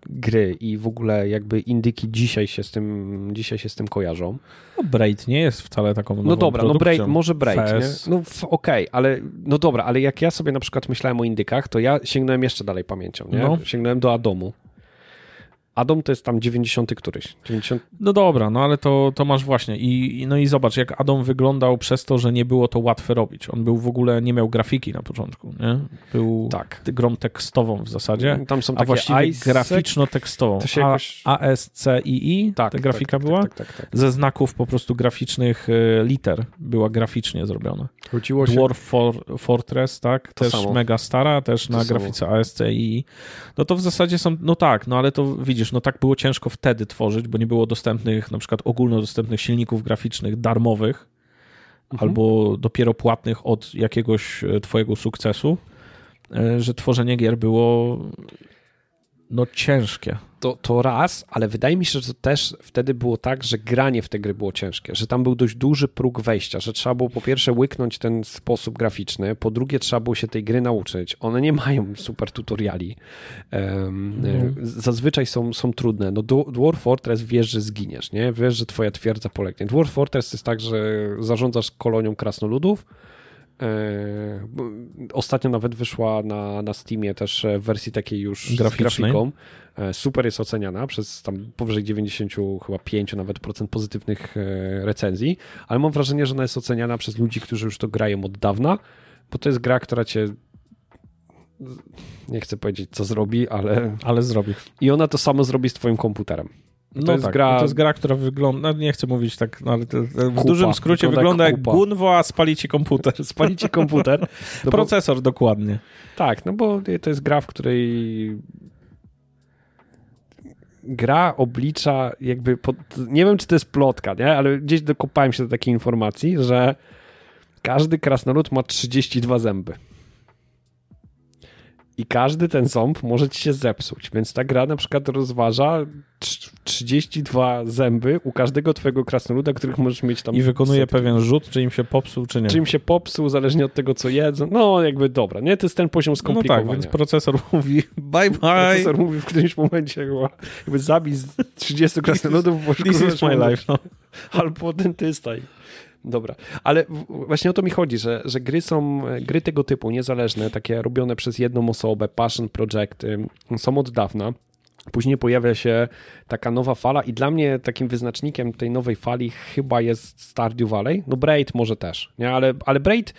gry i w ogóle jakby indyki dzisiaj się z tym, dzisiaj się z tym kojarzą. No Braid nie jest wcale taką nową No dobra, no Braid, może Braid, nie? No okej, okay, ale no dobra, ale jak ja sobie na przykład myślałem o indykach, to ja sięgnąłem jeszcze dalej pamięcią, nie? No. Sięgnąłem do Adomu. Adam to jest tam 90 któryś. 90... No dobra, no ale to, to masz właśnie. I, no i zobacz, jak Adam wyglądał przez to, że nie było to łatwe robić. On był w ogóle, nie miał grafiki na początku, nie? Był tak. grą tekstową w zasadzie. Tam są takie a właściwie graficzno-tekstową. Jakoś... ASCII, tak, ta tak, grafika tak, była? Tak, tak, tak, Ze znaków po prostu graficznych e, liter była graficznie zrobiona. Chodziło Dwarf się... For, Fortress, tak? To też samo. mega stara, też to na samo. grafice ASCII. No to w zasadzie są, no tak, no ale to widzisz, no tak było ciężko wtedy tworzyć, bo nie było dostępnych, na przykład ogólnodostępnych silników graficznych darmowych, mhm. albo dopiero płatnych od jakiegoś e, twojego sukcesu, e, że tworzenie gier było no ciężkie to, to raz, ale wydaje mi się, że to też wtedy było tak, że granie w te gry było ciężkie, że tam był dość duży próg wejścia, że trzeba było po pierwsze łyknąć ten sposób graficzny, po drugie trzeba było się tej gry nauczyć. One nie mają super tutoriali. Um, no. Zazwyczaj są, są trudne. No Dwarf Fortress wiesz, że zginiesz, nie? Wiesz, że twoja twierdza polegnie. Dwarf Fortress jest tak, że zarządzasz kolonią krasnoludów, ostatnio nawet wyszła na, na Steamie też w wersji takiej już z grafiką. E, super jest oceniana przez tam powyżej 90 chyba 5 nawet procent pozytywnych e, recenzji, ale mam wrażenie, że ona jest oceniana przez ludzi, którzy już to grają od dawna, bo to jest gra, która cię nie chcę powiedzieć co zrobi, ale ale zrobi. I ona to samo zrobi z twoim komputerem. To no jest tak, gra... to jest gra, która wygląda, no nie chcę mówić tak, no ale to, to w kupa, dużym skrócie wygląda jak, jak Gunwo, a spali ci komputer. Spali ci komputer. No Procesor bo... dokładnie. Tak, no bo to jest gra, w której gra oblicza jakby, pod... nie wiem czy to jest plotka, nie? ale gdzieś dokopałem się do takiej informacji, że każdy krasnolud ma 32 zęby i każdy ten ząb może ci się zepsuć, więc ta gra na przykład rozważa 32 zęby u każdego twojego krasnoluda, których możesz mieć tam. I wykonuje setki. pewien rzut, czy im się popsuł, czy nie. Czy im się popsuł, zależnie od tego, co jedzą. No, jakby dobra, nie? To jest ten poziom skomplikowania. No tak, więc procesor mówi bye bye. Procesor mówi w którymś momencie jakby zabij 30 krasnoludów, bo This is my life. No. Albo dentysta. Dobra, ale właśnie o to mi chodzi, że, że gry są, gry tego typu, niezależne, takie robione przez jedną osobę, passion project, są od dawna. Później pojawia się taka nowa fala i dla mnie takim wyznacznikiem tej nowej fali chyba jest Stardew Valley. No Braid może też, nie? Ale, ale Braid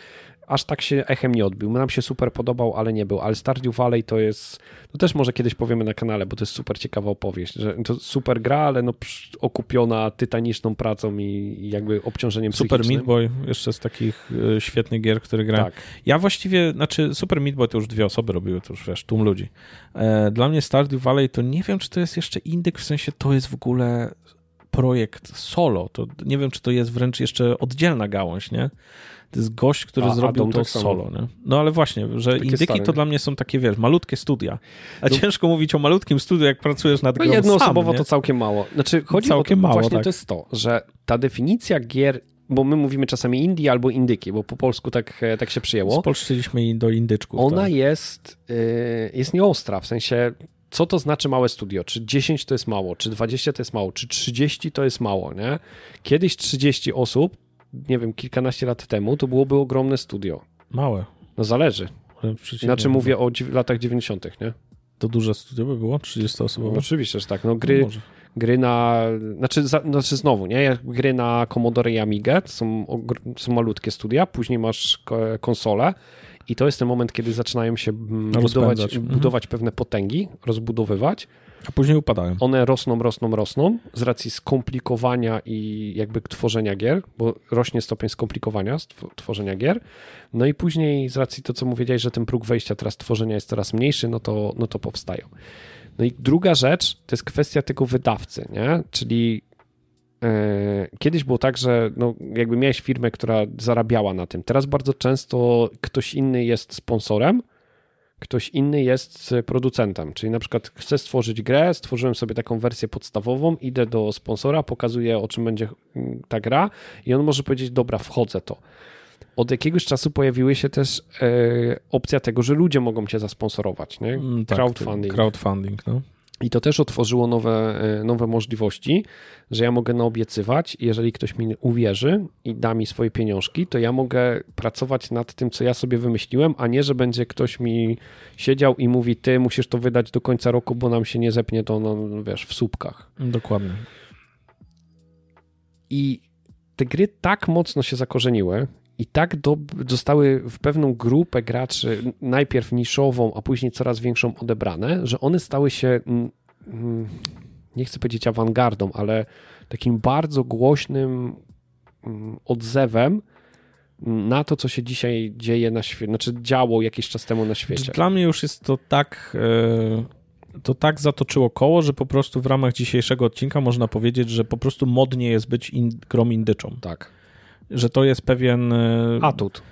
aż tak się echem nie odbił. Nam się super podobał, ale nie był. Ale Stardew Valley to jest, no też może kiedyś powiemy na kanale, bo to jest super ciekawa opowieść, że to super gra, ale no okupiona tytaniczną pracą i jakby obciążeniem Super Meat Boy, jeszcze z takich y, świetnych gier, które grałem. Tak. Ja właściwie, znaczy Super Meat Boy to już dwie osoby robiły, to już wiesz, tłum ludzi. E, dla mnie Stardew Valley to nie wiem, czy to jest jeszcze indyk, w sensie to jest w ogóle projekt solo. To nie wiem, czy to jest wręcz jeszcze oddzielna gałąź, nie? To jest gość, który a, zrobił a to tak solo. Nie? No ale właśnie, że takie indyki to dla mnie są takie, wiesz, malutkie studia. A no, ciężko mówić o malutkim studiu, jak pracujesz nad no grą jednoosobowo sam, to całkiem mało. Znaczy, chodzi całkiem o to, mało, właśnie tak. to jest to, że ta definicja gier bo my mówimy czasami indie albo indyki, bo po polsku tak, e, tak się przyjęło. Spolszczyliśmy do indyczków. Ona tak. jest, yy, jest nieostra, w sensie co to znaczy małe studio? Czy 10 to jest mało, czy 20 to jest mało, czy 30 to jest mało, nie? Kiedyś 30 osób, nie wiem, kilkanaście lat temu, to byłoby ogromne studio. Małe. No zależy. Znaczy mówię o latach 90., nie? To duże studio by było? 30 osób? No, oczywiście, że tak. No, gry, no gry na. Znaczy, za, znaczy znowu, nie? Gry na Commodore i Amigę są, są malutkie studia, później masz konsolę i to jest ten moment, kiedy zaczynają się mm, budować, mhm. budować pewne potęgi, rozbudowywać. A później upadają. One rosną, rosną, rosną z racji skomplikowania i jakby tworzenia gier, bo rośnie stopień skomplikowania tworzenia gier. No i później z racji to, co mówiłeś, że ten próg wejścia teraz tworzenia jest coraz mniejszy, no to, no to powstają. No i druga rzecz to jest kwestia tego wydawcy, nie? Czyli E, kiedyś było tak, że no, jakby miałeś firmę, która zarabiała na tym. Teraz bardzo często ktoś inny jest sponsorem, ktoś inny jest producentem. Czyli na przykład chcę stworzyć grę, stworzyłem sobie taką wersję podstawową, idę do sponsora, pokazuję o czym będzie ta gra i on może powiedzieć: Dobra, wchodzę to. Od jakiegoś czasu pojawiły się też e, opcja tego, że ludzie mogą cię zasponsorować. Nie? Mm, tak, crowdfunding. Crowdfunding, no. I to też otworzyło nowe, e, nowe możliwości, że ja mogę naobiecywać, jeżeli ktoś mi uwierzy i da mi swoje pieniążki, to ja mogę pracować nad tym, co ja sobie wymyśliłem, a nie, że będzie ktoś mi siedział i mówi, ty musisz to wydać do końca roku, bo nam się nie zepnie to, no, wiesz, w słupkach. Dokładnie. I te gry tak mocno się zakorzeniły, i tak do, zostały w pewną grupę graczy, najpierw niszową, a później coraz większą odebrane, że one stały się, mm, mm, nie chcę powiedzieć awangardą, ale takim bardzo głośnym mm, odzewem na to, co się dzisiaj dzieje na świecie, znaczy działo jakiś czas temu na świecie. Dla mnie już jest to tak, e, to tak zatoczyło koło, że po prostu w ramach dzisiejszego odcinka można powiedzieć, że po prostu modnie jest być in, grom indyczą. Tak że to jest pewien e, atut.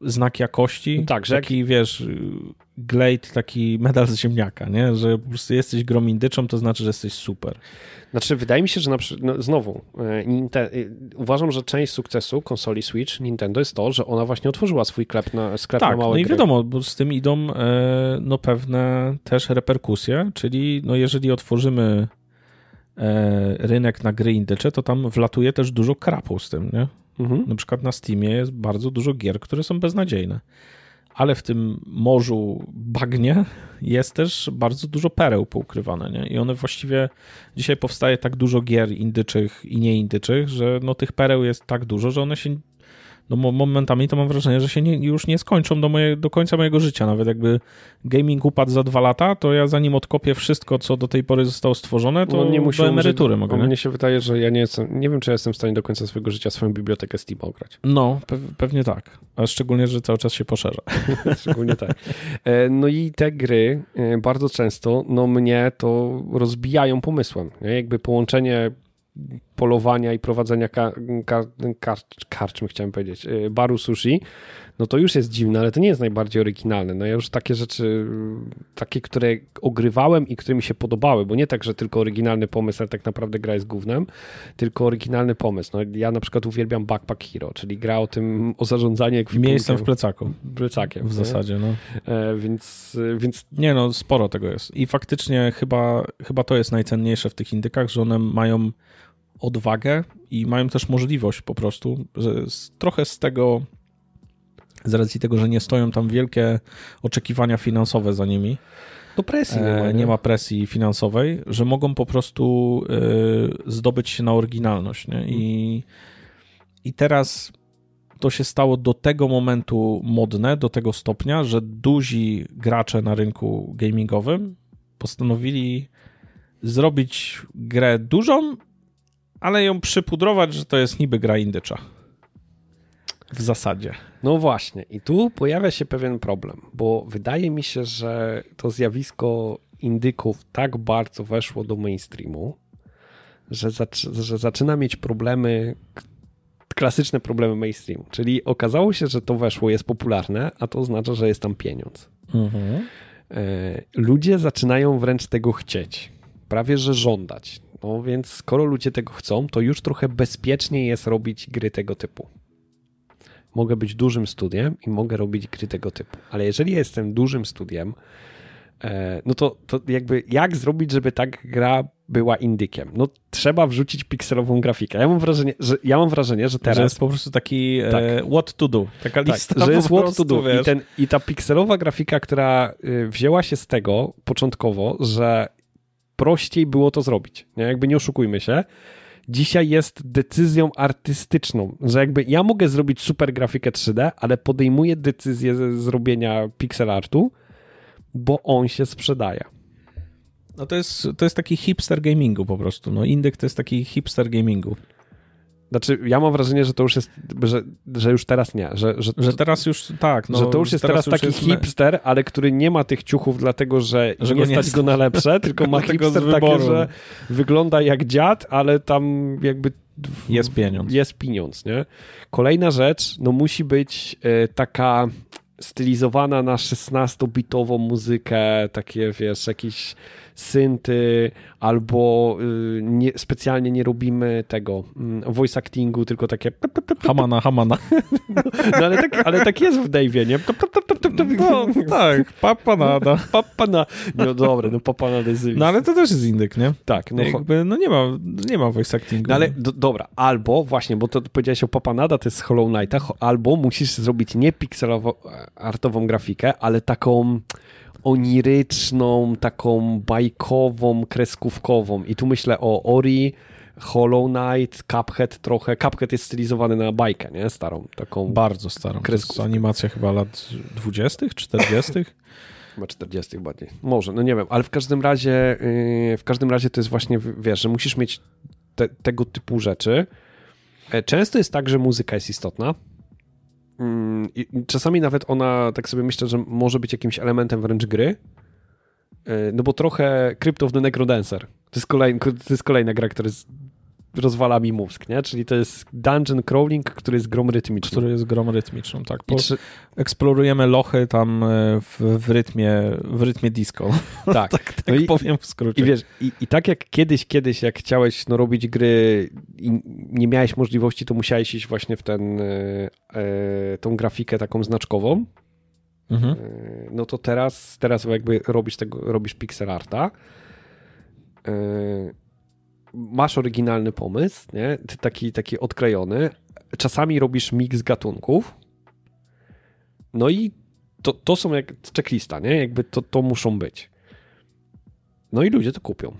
Znak jakości. Tak, że taki, jak... wiesz, glade, taki medal z ziemniaka, nie? Że po prostu jesteś gromindyczą, to znaczy, że jesteś super. Znaczy, wydaje mi się, że na no, znowu, e, e, uważam, że część sukcesu konsoli Switch Nintendo jest to, że ona właśnie otworzyła swój sklep na, sklep tak, na małe no i gry. wiadomo, bo z tym idą no, pewne też reperkusje, czyli no, jeżeli otworzymy rynek na gry indycze, to tam wlatuje też dużo krapu z tym, nie? Mhm. Na przykład na Steamie jest bardzo dużo gier, które są beznadziejne. Ale w tym morzu bagnie jest też bardzo dużo pereł poukrywane, nie? I one właściwie dzisiaj powstaje tak dużo gier indyczych i nieindyczych, że no tych pereł jest tak dużo, że one się no momentami to mam wrażenie, że się nie, już nie skończą do, moje, do końca mojego życia. Nawet jakby gaming upadł za dwa lata, to ja zanim odkopię wszystko, co do tej pory zostało stworzone, to no nie do emerytury mogę. Mnie się wydaje, że ja nie jestem, nie wiem, czy ja jestem w stanie do końca swojego życia swoją bibliotekę Steam ograć. No, pe pewnie tak. A szczególnie, że cały czas się poszerza. szczególnie tak. E, no i te gry e, bardzo często, no mnie to rozbijają pomysłem. Nie? Jakby połączenie polowania i prowadzenia kar, kar, kar, karczmy, chciałem powiedzieć, y, baru sushi, no to już jest dziwne, ale to nie jest najbardziej oryginalne. No ja już takie rzeczy, takie, które ogrywałem i które mi się podobały, bo nie tak, że tylko oryginalny pomysł, ale tak naprawdę gra jest głównym, tylko oryginalny pomysł. No ja na przykład uwielbiam Backpack Hero, czyli gra o tym, o zarządzaniu ekwipunkiem. Miejscem w plecaku. Plecakiem. W nie? zasadzie, no. E, więc, więc... Nie no, sporo tego jest. I faktycznie chyba, chyba to jest najcenniejsze w tych indykach, że one mają odwagę i mają też możliwość po prostu, że z, trochę z tego, z racji tego, że nie stoją tam wielkie oczekiwania finansowe za nimi. Do presji nie ma, e, nie? nie ma presji finansowej, że mogą po prostu y, zdobyć się na oryginalność. Nie? I, I teraz to się stało do tego momentu modne, do tego stopnia, że duzi gracze na rynku gamingowym postanowili zrobić grę dużą ale ją przypudrować, że to jest niby gra indycza. W zasadzie. No właśnie, i tu pojawia się pewien problem, bo wydaje mi się, że to zjawisko indyków tak bardzo weszło do mainstreamu, że, zac że zaczyna mieć problemy, klasyczne problemy mainstream. Czyli okazało się, że to weszło, jest popularne, a to oznacza, że jest tam pieniądz. Mhm. E, ludzie zaczynają wręcz tego chcieć, prawie że żądać. No więc skoro ludzie tego chcą, to już trochę bezpieczniej jest robić gry tego typu. Mogę być dużym studiem i mogę robić gry tego typu. Ale jeżeli jestem dużym studiem, e, no to, to jakby jak zrobić, żeby ta gra była indykiem? No trzeba wrzucić pikselową grafikę. Ja mam wrażenie, że, ja mam wrażenie, że teraz... Że jest po prostu taki e, tak. e, what to do. Taka tak, lista że jest what to do. I, ten, I ta pikselowa grafika, która y, wzięła się z tego początkowo, że prościej było to zrobić. Nie? Jakby nie oszukujmy się. Dzisiaj jest decyzją artystyczną, że jakby ja mogę zrobić super grafikę 3D, ale podejmuję decyzję ze zrobienia pixel artu, bo on się sprzedaje. No to jest, to jest taki hipster gamingu po prostu. No Indyk to jest taki hipster gamingu. Znaczy, ja mam wrażenie, że to już jest, że, że już teraz nie. Że, że, że teraz już tak. No, że to już jest teraz, teraz taki jest... hipster, ale który nie ma tych ciuchów, dlatego że, że nie stać go na lepsze, tylko ma hipster takie, że wygląda jak dziad, ale tam jakby jest pieniądz. Jest pieniądz, nie? Kolejna rzecz, no musi być y, taka stylizowana na 16-bitową muzykę, takie wiesz, jakiś synty, albo y, nie, specjalnie nie robimy tego mm, voice actingu, tylko takie hamana, hamana. No, no ale, tak, ale tak jest w Dave'ie, nie? No, tak, papanada. Papana. No dobre, no papanada jest No ale to też jest indyk, nie? Tak. No, Jakby, no nie ma, nie ma voice actingu. No ale do, dobra, albo właśnie, bo to powiedziałeś o papanada, to jest Hollow Knighta, albo musisz zrobić nie pikselową artową grafikę, ale taką oniryczną, taką bajkową, kreskówkową. I tu myślę o Ori, Hollow Knight, Cuphead trochę. Cuphead jest stylizowany na bajkę, nie? Starą, taką. Bardzo starą. Kreskówkę. To jest animacja chyba lat 20., 40. Chyba 40 bardziej. Może, no nie wiem, ale w każdym razie yy, w każdym razie to jest właśnie, wiesz, że musisz mieć te, tego typu rzeczy. E, często jest tak, że muzyka jest istotna. Mm, czasami nawet ona, tak sobie myślę, że może być jakimś elementem wręcz gry. E, no bo trochę Crypt of the Necrodancer. To jest, kolejna, to jest kolejna gra, która jest rozwala mi mózg, nie? Czyli to jest dungeon crawling, który jest grom rytmiczną. Który jest grom rytmiczną, tak. Po, czy... Eksplorujemy lochy tam e, w, w, rytmie, w rytmie disco. Tak, tak, tak no i, powiem w skrócie. I wiesz, i, i, tak jak kiedyś, kiedyś, jak chciałeś no, robić gry i nie miałeś możliwości, to musiałeś iść właśnie w ten, e, e tą grafikę taką znaczkową, mhm. E, no to teraz, teraz jakby robisz tego, robisz pixel arta, e, masz oryginalny pomysł, nie? Taki, taki odklejony, czasami robisz miks gatunków, no i to, to są jak checklista, nie? Jakby to, to muszą być. No i ludzie to kupią.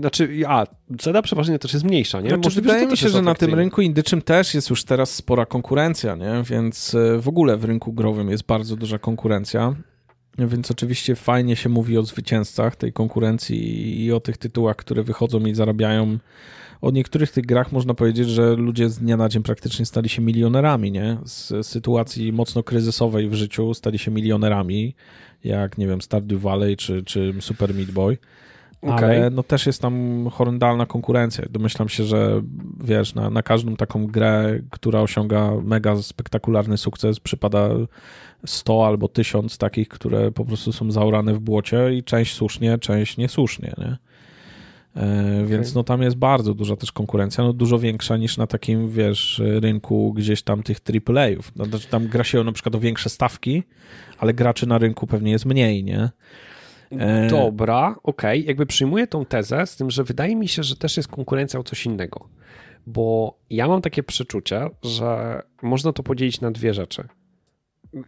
Znaczy, a, cena przeważnie też jest mniejsza, nie? Znaczy, wydaje mi się, że na tym rynku indyczym też jest już teraz spora konkurencja, nie? Więc e, w ogóle w rynku growym jest bardzo duża konkurencja. Więc oczywiście fajnie się mówi o zwycięzcach tej konkurencji i o tych tytułach, które wychodzą i zarabiają. O niektórych tych grach można powiedzieć, że ludzie z dnia na dzień praktycznie stali się milionerami, nie? Z sytuacji mocno kryzysowej w życiu stali się milionerami, jak nie wiem, Stardew Valley czy, czy Super Meat Boy. Okay. Ale no też jest tam horrendalna konkurencja. Domyślam się, że wiesz, na, na każdą taką grę, która osiąga mega spektakularny sukces, przypada 100 albo 1000 takich, które po prostu są zaorane w błocie i część słusznie, część niesłusznie, nie? E, więc no tam jest bardzo duża też konkurencja, no dużo większa niż na takim, wiesz, rynku gdzieś tam tych AAA-ów. No, znaczy tam gra się na przykład o większe stawki, ale graczy na rynku pewnie jest mniej, nie? E, Dobra, okej, okay. jakby przyjmuję tą tezę, z tym, że wydaje mi się, że też jest konkurencja o coś innego. Bo ja mam takie przeczucie, że można to podzielić na dwie rzeczy.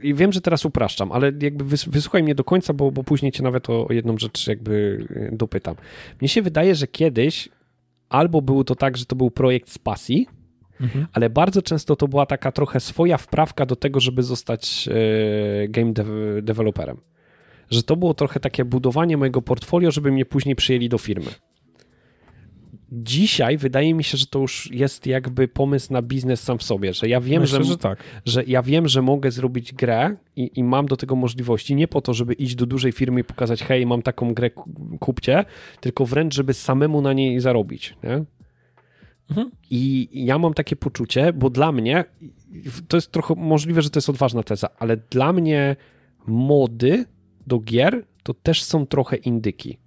I wiem, że teraz upraszczam, ale jakby wysłuchaj mnie do końca, bo, bo później cię nawet o, o jedną rzecz jakby y, dopytam. Mnie się wydaje, że kiedyś albo było to tak, że to był projekt z pasji, mhm. ale bardzo często to była taka trochę swoja wprawka do tego, żeby zostać e, game de developerem. Że to było trochę takie budowanie mojego portfolio, żeby mnie później przyjęli do firmy. Dzisiaj wydaje mi się, że to już jest jakby pomysł na biznes sam w sobie, że ja wiem, Myślę, że, że, tak. że ja wiem, że mogę zrobić grę i, i, mam do tego możliwości, nie po to, żeby iść do dużej firmy i pokazać, hej, mam taką grę, kupcie, tylko wręcz, żeby samemu na niej zarobić, nie? Mhm. I ja mam takie poczucie, bo dla mnie, to jest trochę możliwe, że to jest odważna teza, ale dla mnie mody do gier to też są trochę indyki.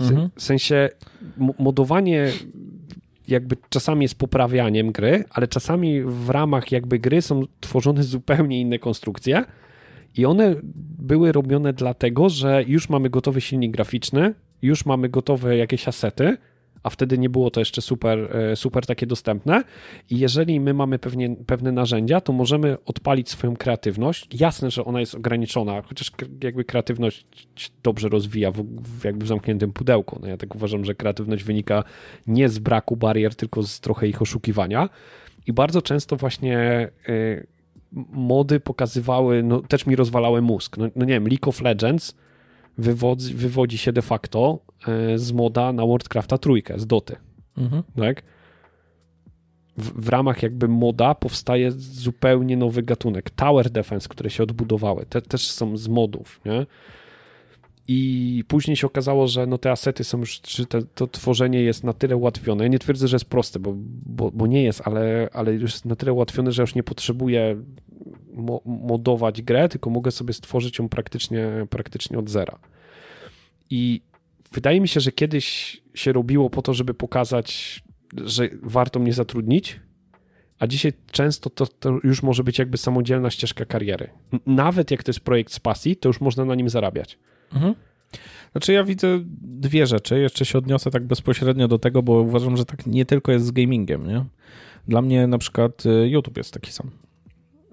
Mhm. W sensie modowanie jakby czasami jest poprawianiem gry, ale czasami w ramach jakby gry są tworzone zupełnie inne konstrukcje i one były robione dlatego, że już mamy gotowy silnik graficzny, już mamy gotowe jakieś asety, a wtedy nie było to jeszcze super, e, super takie dostępne. I jeżeli my mamy pewnie, pewne narzędzia, to możemy odpalić swoją kreatywność. Jasne, że ona jest ograniczona, chociaż jakby kreatywność dobrze rozwija w, w jakby w zamkniętym pudełku. No ja tak uważam, że kreatywność wynika nie z braku barier, tylko z trochę ich oszukiwania. I bardzo często właśnie y, mody pokazywały, no też mi rozwalały mózg. No, no nie wiem, League of Legends wywodzi, wywodzi się de facto e, z moda na Worldcrafta trójkę, z Doty. Mhm. Tak? W, w, ramach jakby moda powstaje zupełnie nowy gatunek. Tower Defense, które się odbudowały, te też są z modów, nie? I później się okazało, że no te asety są już, że te, to tworzenie jest na tyle ułatwione. Ja nie twierdzę, że jest proste, bo, bo, bo nie jest, ale, ale już jest na tyle ułatwione, że już nie potrzebuję mo modować grę, tylko mogę sobie stworzyć ją praktycznie, praktycznie od zera. I wydaje mi się, że kiedyś się robiło po to, żeby pokazać, że warto mnie zatrudnić, a dzisiaj często to, to, już może być jakby samodzielna ścieżka kariery. Nawet jak to jest projekt z pasji, to już można na nim zarabiać. Mhm. Znaczy ja widzę dwie rzeczy. Jeszcze się odniosę tak bezpośrednio do tego, bo uważam, że tak nie tylko jest z gamingiem, nie? Dla mnie na przykład y, YouTube jest taki sam.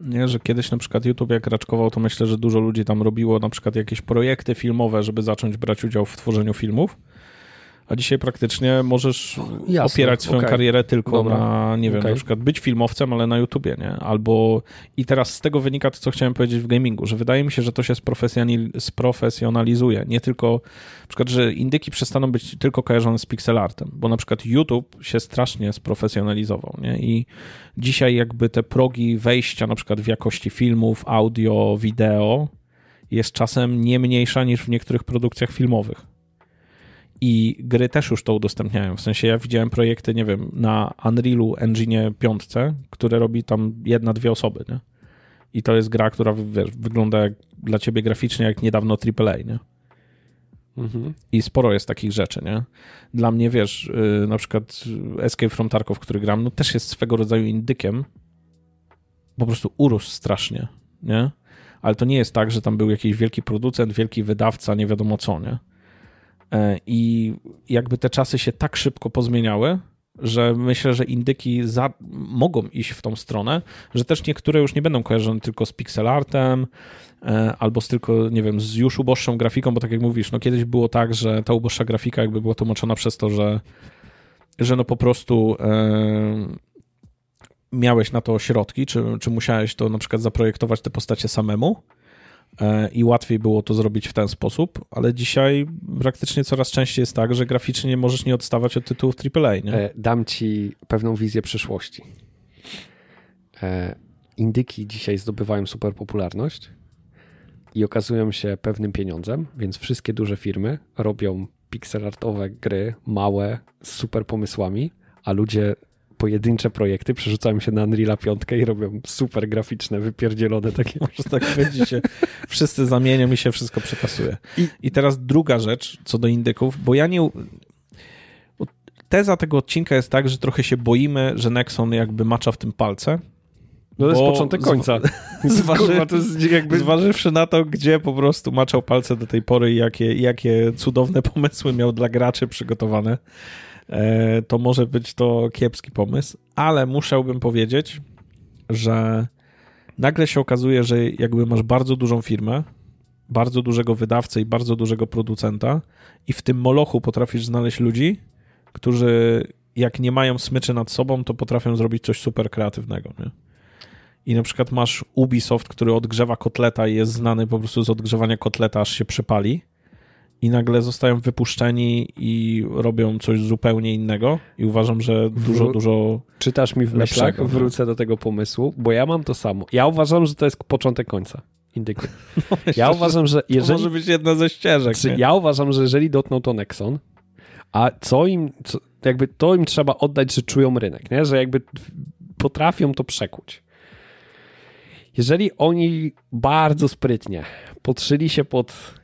Nie, że kiedyś na przykład YouTube jak raczkował, to myślę, że dużo ludzi tam robiło na przykład jakieś projekty filmowe, żeby zacząć brać udział w tworzeniu filmów a dzisiaj praktycznie możesz Jasne, opierać swoją okay. karierę tylko Dobra. na, nie wiem, okay. na przykład być filmowcem, ale na YouTubie, nie? Albo i teraz z tego wynika to, co chciałem powiedzieć w gamingu, że wydaje mi się, że to się sprofesjonalizuje. Nie tylko, na przykład, że indyki przestaną być tylko kojarzone z pixelartem, bo na przykład YouTube się strasznie sprofesjonalizował, nie? I dzisiaj jakby te progi wejścia na przykład w jakości filmów, audio, wideo jest czasem nie mniejsza niż w niektórych produkcjach filmowych i gry też już to udostępniają. W sensie ja widziałem projekty, nie wiem, na Unrealu Engine 5, które robi tam jedna, dwie osoby, nie? I to jest gra, która wiesz, wygląda jak, dla ciebie graficznie jak niedawno AAA, nie? Mhm. I sporo jest takich rzeczy, nie? Dla mnie, wiesz, yy, na przykład Escape from Tarkov, który gram, no też jest swego rodzaju indykiem. Po prostu urósł strasznie, nie? Ale to nie jest tak, że tam był jakiś wielki producent, wielki wydawca, nie wiadomo co, nie? E, I jakby te czasy się tak szybko pozmieniały, że myślę, że indyki za, mogą iść w tą stronę, że też niektóre już nie będą kojarzone tylko z pixelartem e, albo z tylko, nie wiem, z już uboższą grafiką, bo tak jak mówisz, no kiedyś było tak, że ta uboższa grafika jakby była tłumaczona przez to, że, że no po prostu e, miałeś na to środki, czy, czy musiałeś to na przykład zaprojektować te postacie samemu, i łatwiej było to zrobić w ten sposób, ale dzisiaj praktycznie coraz częściej jest tak, że graficznie możesz nie odstawać od tytułów AAA. Nie? E, dam ci pewną wizję przyszłości. E, indyki dzisiaj zdobywają super popularność i okazują się pewnym pieniądzem, więc wszystkie duże firmy robią pixelartowe gry, małe, z super pomysłami, a ludzie pojedyncze projekty, przerzucają się na Unreal 5 i robią super graficzne, wypierdzielone takie. Może tak będzie się, wszyscy zamienią i się wszystko przetasuje. I, I teraz druga rzecz co do indyków, bo ja nie... Teza tego odcinka jest tak, że trochę się boimy, że Nexon jakby macza w tym palce, no to jest początek końca. Zważy, Kurwa, to jest jakby... Zważywszy na to, gdzie po prostu maczał palce do tej pory i jakie, jakie cudowne pomysły miał dla graczy przygotowane, to może być to kiepski pomysł, ale musiałbym powiedzieć, że nagle się okazuje, że jakby masz bardzo dużą firmę, bardzo dużego wydawcę i bardzo dużego producenta i w tym molochu potrafisz znaleźć ludzi, którzy jak nie mają smyczy nad sobą, to potrafią zrobić coś super kreatywnego. Nie? I na przykład masz Ubisoft, który odgrzewa kotleta i jest znany po prostu z odgrzewania kotleta, aż się przypali i nagle zostają wypuszczeni i robią coś zupełnie innego i uważam, że dużo, Wró dużo Czytasz mi w myślach, wrócę do tego pomysłu, bo ja mam to samo. Ja uważam, że to jest początek końca. Indyku. No, ja uważam, że jeżeli... To może być jedna ze ścieżek. Czy, ja uważam, że jeżeli dotkną to Nexon, a co im, co, jakby to im trzeba oddać, że czują rynek, nie? że jakby potrafią to przekuć. Jeżeli oni bardzo sprytnie podszyli się pod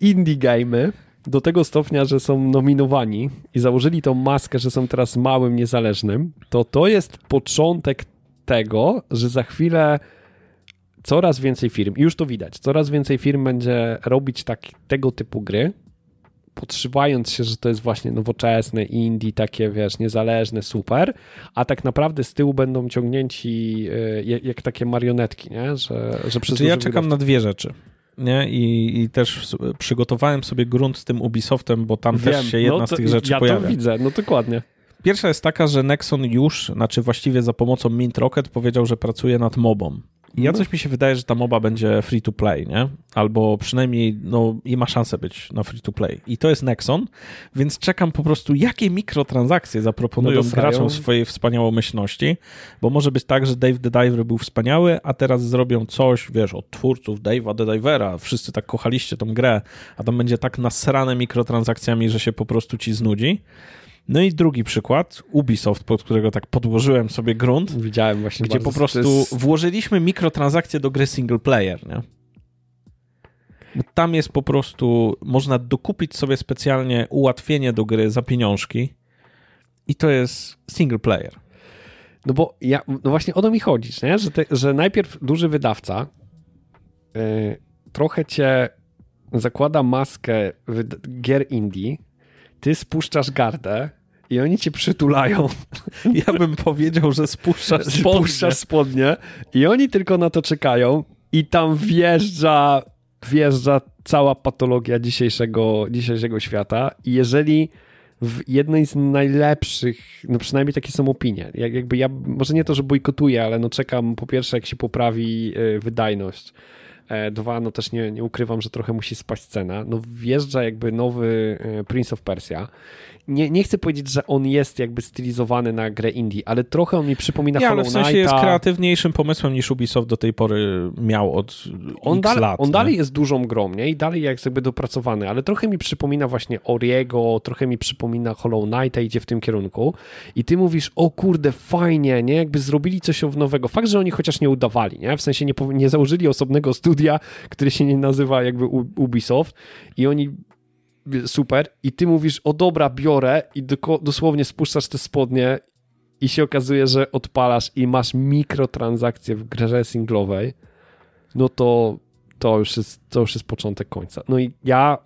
indie gamey do tego stopnia, że są nominowani i założyli tą maskę, że są teraz małym, niezależnym, to to jest początek tego, że za chwilę coraz więcej firm, już to widać, coraz więcej firm będzie robić tak, tego typu gry, podszywając się, że to jest właśnie nowoczesne, indie, takie wiesz, niezależne, super, a tak naprawdę z tyłu będą ciągnięci e, jak takie marionetki, nie? że, że przez znaczy, Ja czekam na dwie rzeczy. Nie? I, I też przygotowałem sobie grunt z tym Ubisoftem, bo tam Wiem, też się jedna no z tych rzeczy ja pojawia. Ja to widzę, no dokładnie. Pierwsza jest taka, że Nexon już, znaczy właściwie za pomocą Mint Rocket powiedział, że pracuje nad mobą. Ja mhm. coś mi się wydaje, że ta MOBA będzie free to play, nie? Albo przynajmniej no, i ma szansę być na free to play. I to jest Nexon, więc czekam po prostu, jakie mikrotransakcje zaproponują no graczom swojej wspaniałomyślności, bo może być tak, że Dave the Diver był wspaniały, a teraz zrobią coś, wiesz, od twórców Dave'a the Divera, wszyscy tak kochaliście tą grę, a tam będzie tak nasrane mikrotransakcjami, że się po prostu ci znudzi. No i drugi przykład, Ubisoft, pod którego tak podłożyłem sobie grunt. Widziałem właśnie. Gdzie po prostu jest... włożyliśmy mikrotransakcje do gry single player, nie? Tam jest po prostu, można dokupić sobie specjalnie ułatwienie do gry za pieniążki i to jest single player. No bo ja, no właśnie o to mi chodzi, nie? Że, te, że najpierw duży wydawca yy, trochę cię zakłada maskę gier indie, ty spuszczasz gardę, i oni cię przytulają. Ja bym powiedział, że spuszczasz spodnie. Spuszczasz spodnie i oni tylko na to czekają i tam wjeżdża, wjeżdża cała patologia dzisiejszego, dzisiejszego świata i jeżeli w jednej z najlepszych, no przynajmniej takie są opinie. Jak, jakby ja, może nie to, że bojkotuję, ale no czekam po pierwsze, jak się poprawi e, wydajność. E, dwa, no też nie, nie ukrywam, że trochę musi spaść cena. No wjeżdża jakby nowy e, Prince of Persia nie, nie chcę powiedzieć, że on jest jakby stylizowany na grę indie, ale trochę on mi przypomina ja, Hollow Knighta. ale w sensie jest kreatywniejszym pomysłem niż Ubisoft do tej pory miał od on x lat. On nie? dalej jest dużą grą, nie? I dalej jest jakby dopracowany, ale trochę mi przypomina właśnie Oriego, trochę mi przypomina Hollow Knighta, idzie w tym kierunku i ty mówisz, o kurde, fajnie, nie? Jakby zrobili coś nowego. Fakt, że oni chociaż nie udawali, nie? W sensie nie, nie założyli osobnego studia, który się nie nazywa jakby Ubisoft i oni super i ty mówisz, o dobra, biorę i dosłownie spuszczasz te spodnie i się okazuje, że odpalasz i masz mikrotransakcje w grze singlowej, no to to już jest, to już jest początek końca. No i ja,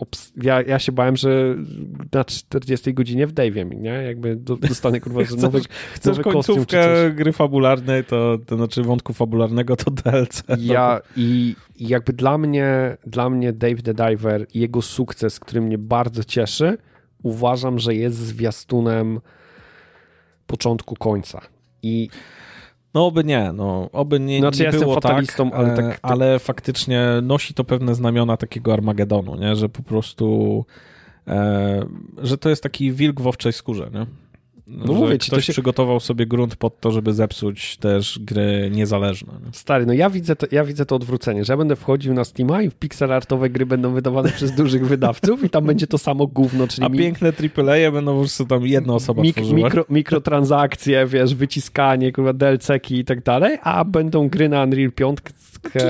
ja, ja się bałem, że na 40 godzinie w Dave'ie, nie? Jakby dostanę kurwa, że nowy, chcesz nowy końcówkę gry fabularnej, to, to znaczy wątku fabularnego to DLC. Ja i, i jakby dla mnie, dla mnie Dave the Diver i jego sukces, który mnie bardzo cieszy, uważam, że jest zwiastunem początku końca. I no oby nie, no oby nie, znaczy, nie ja było tak, ale, tak, tak, ale faktycznie nosi to pewne znamiona takiego Armagedonu, nie? że po prostu e, że to jest taki wilk w owczej skórze, nie? No mówię ci, ktoś się... przygotował sobie grunt pod to, żeby zepsuć też gry niezależne. Nie? Stary, no ja widzę, to, ja widzę to odwrócenie, że ja będę wchodził na Steama i w pixelartowe gry będą wydawane przez dużych wydawców i tam będzie to samo gówno, czyli... A mi... piękne AAA będą po prostu tam jedna osoba Mik mikro, Mikrotransakcje, wiesz, wyciskanie, kurwa, DLC-ki i tak dalej, a będą gry na Unreal 5,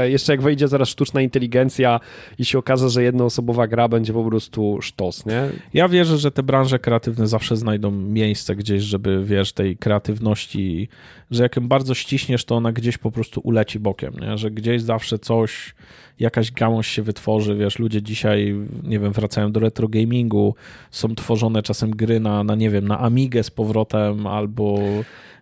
jeszcze jak wejdzie zaraz sztuczna inteligencja i się okaże, że jednoosobowa gra będzie po prostu sztos, nie? Ja wierzę, że te branże kreatywne zawsze znajdą miejsce gdzieś, żeby, wiesz, tej kreatywności, że jak ją bardzo ściśniesz, to ona gdzieś po prostu uleci bokiem, nie? Że gdzieś zawsze coś, jakaś gałąź się wytworzy, wiesz, ludzie dzisiaj, nie wiem, wracają do retro gamingu, są tworzone czasem gry na, na nie wiem, na Amigę z powrotem albo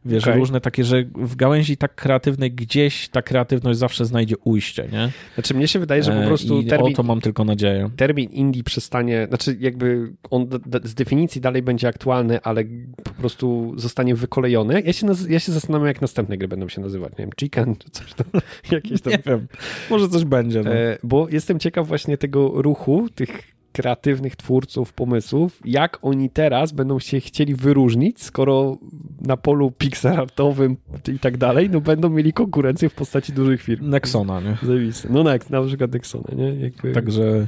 Wiesz, okay. różne takie, że w gałęzi tak kreatywnej gdzieś ta kreatywność zawsze znajdzie ujście, nie? Znaczy mnie się wydaje, że po e, prostu I termin, o to mam tylko nadzieję. Termin indie przestanie, znaczy jakby on z definicji dalej będzie aktualny, ale po prostu zostanie wykolejony. Ja się, ja się zastanawiam, jak następne gry będą się nazywać, nie wiem, Chicken czy coś tam, jakieś tam. Nie wiem, może coś będzie. No. E, bo jestem ciekaw właśnie tego ruchu, tych kreatywnych twórców pomysłów, jak oni teraz będą się chcieli wyróżnić, skoro na polu pixelartowym i tak dalej, no będą mieli konkurencję w postaci dużych firm. Nexona, nie? Zajebiste. No na przykład Nexona, nie? Jakby... Także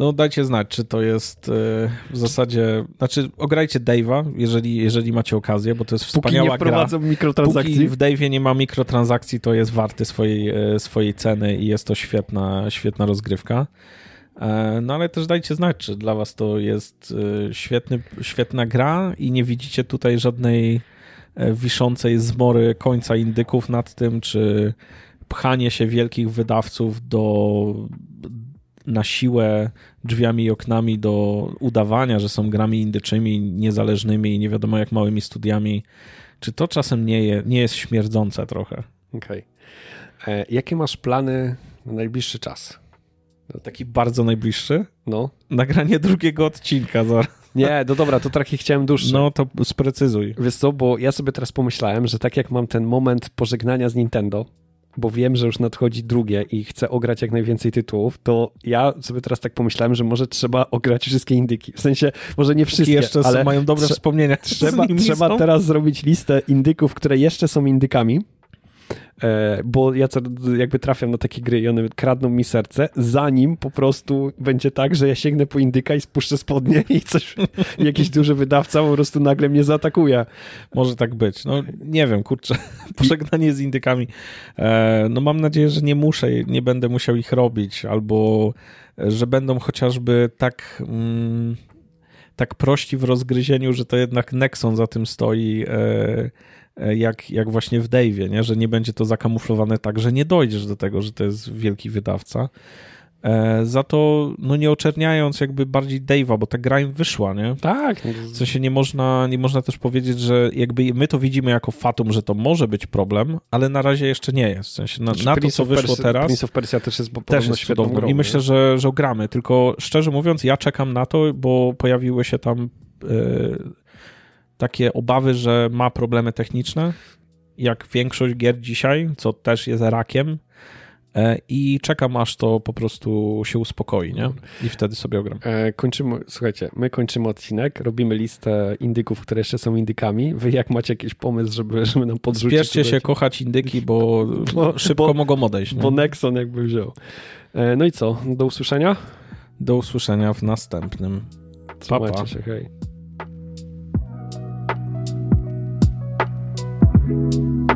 no dajcie znać, czy to jest e, w zasadzie, znaczy ograjcie Dave'a, jeżeli, jeżeli macie okazję, bo to jest wspaniała Póki nie wprowadzą gra. mikrotransakcji. Póki w Dave'ie nie ma mikrotransakcji, to jest warty swojej, e, swojej ceny i jest to świetna, świetna rozgrywka. E, no ale też dajcie znać, czy dla was to jest e, świetny, świetna gra i nie widzicie tutaj żadnej e, wiszącej zmory końca indyków nad tym, czy pchanie się wielkich wydawców do na siłę drzwiami i oknami do udawania, że są grami indyczymi, niezależnymi i nie wiadomo jak małymi studiami, czy to czasem nie, je, nie jest śmierdzące trochę? Okej. Okay. Jakie masz plany na najbliższy czas? Taki bardzo najbliższy? No. Nagranie drugiego odcinka zaraz. Nie, no dobra, to taki chciałem dłuższy. No to sprecyzuj. Wiesz co, bo ja sobie teraz pomyślałem, że tak jak mam ten moment pożegnania z Nintendo, bo wiem, że już nadchodzi drugie i chcę ograć jak najwięcej tytułów, to ja sobie teraz tak pomyślałem, że może trzeba ograć wszystkie indyki. W sensie, może nie wszystkie, jeszcze ale mają dobre wspomnienia. Trzeba, trzeba teraz zrobić listę indyków, które jeszcze są indykami bo ja jakby trafiam na takie gry i one kradną mi serce, zanim po prostu będzie tak, że ja sięgnę po indyka i spuszczę spodnie i coś, jakiś duży wydawca po prostu nagle mnie zaatakuje. Może tak być. No nie wiem, kurczę, pożegnanie z indykami. E, no mam nadzieję, że nie muszę, nie będę musiał ich robić, albo że będą chociażby tak... Mm, tak prości w rozgryzieniu, że to jednak Nexon za tym stoi, e, E, jak, jak właśnie w Dave'ie, nie? że nie będzie to zakamuflowane tak, że nie dojdziesz do tego, że to jest wielki wydawca. E, za to, no nie oczerniając jakby bardziej Dave'a, bo ta gra im wyszła, nie? Tak. W sensie nie można, nie można też powiedzieć, że jakby my to widzimy jako fatum, że to może być problem, ale na razie jeszcze nie jest. W sensie na, na to, co wyszło teraz... Prince of Persia też jest też jest świetną grą. I myślę, że, że gramy, tylko szczerze mówiąc, ja czekam na to, bo pojawiły się tam... Takie obawy, że ma problemy techniczne, jak większość gier dzisiaj, co też jest rakiem. E, I czekam, aż to po prostu się uspokoi, nie? I wtedy sobie ogram. E, kończymy, słuchajcie, my kończymy odcinek, robimy listę indyków, które jeszcze są indykami. Wy jak macie jakiś pomysł, żeby, żeby nam podrzucić? Spieszcie się kochać indyki, bo, bo szybko bo, mogą odejść. Nie? Bo Nexon jakby wziął. E, no i co? Do usłyszenia? Do usłyszenia w następnym. Trzymajcie pa, pa. się, hej. thank you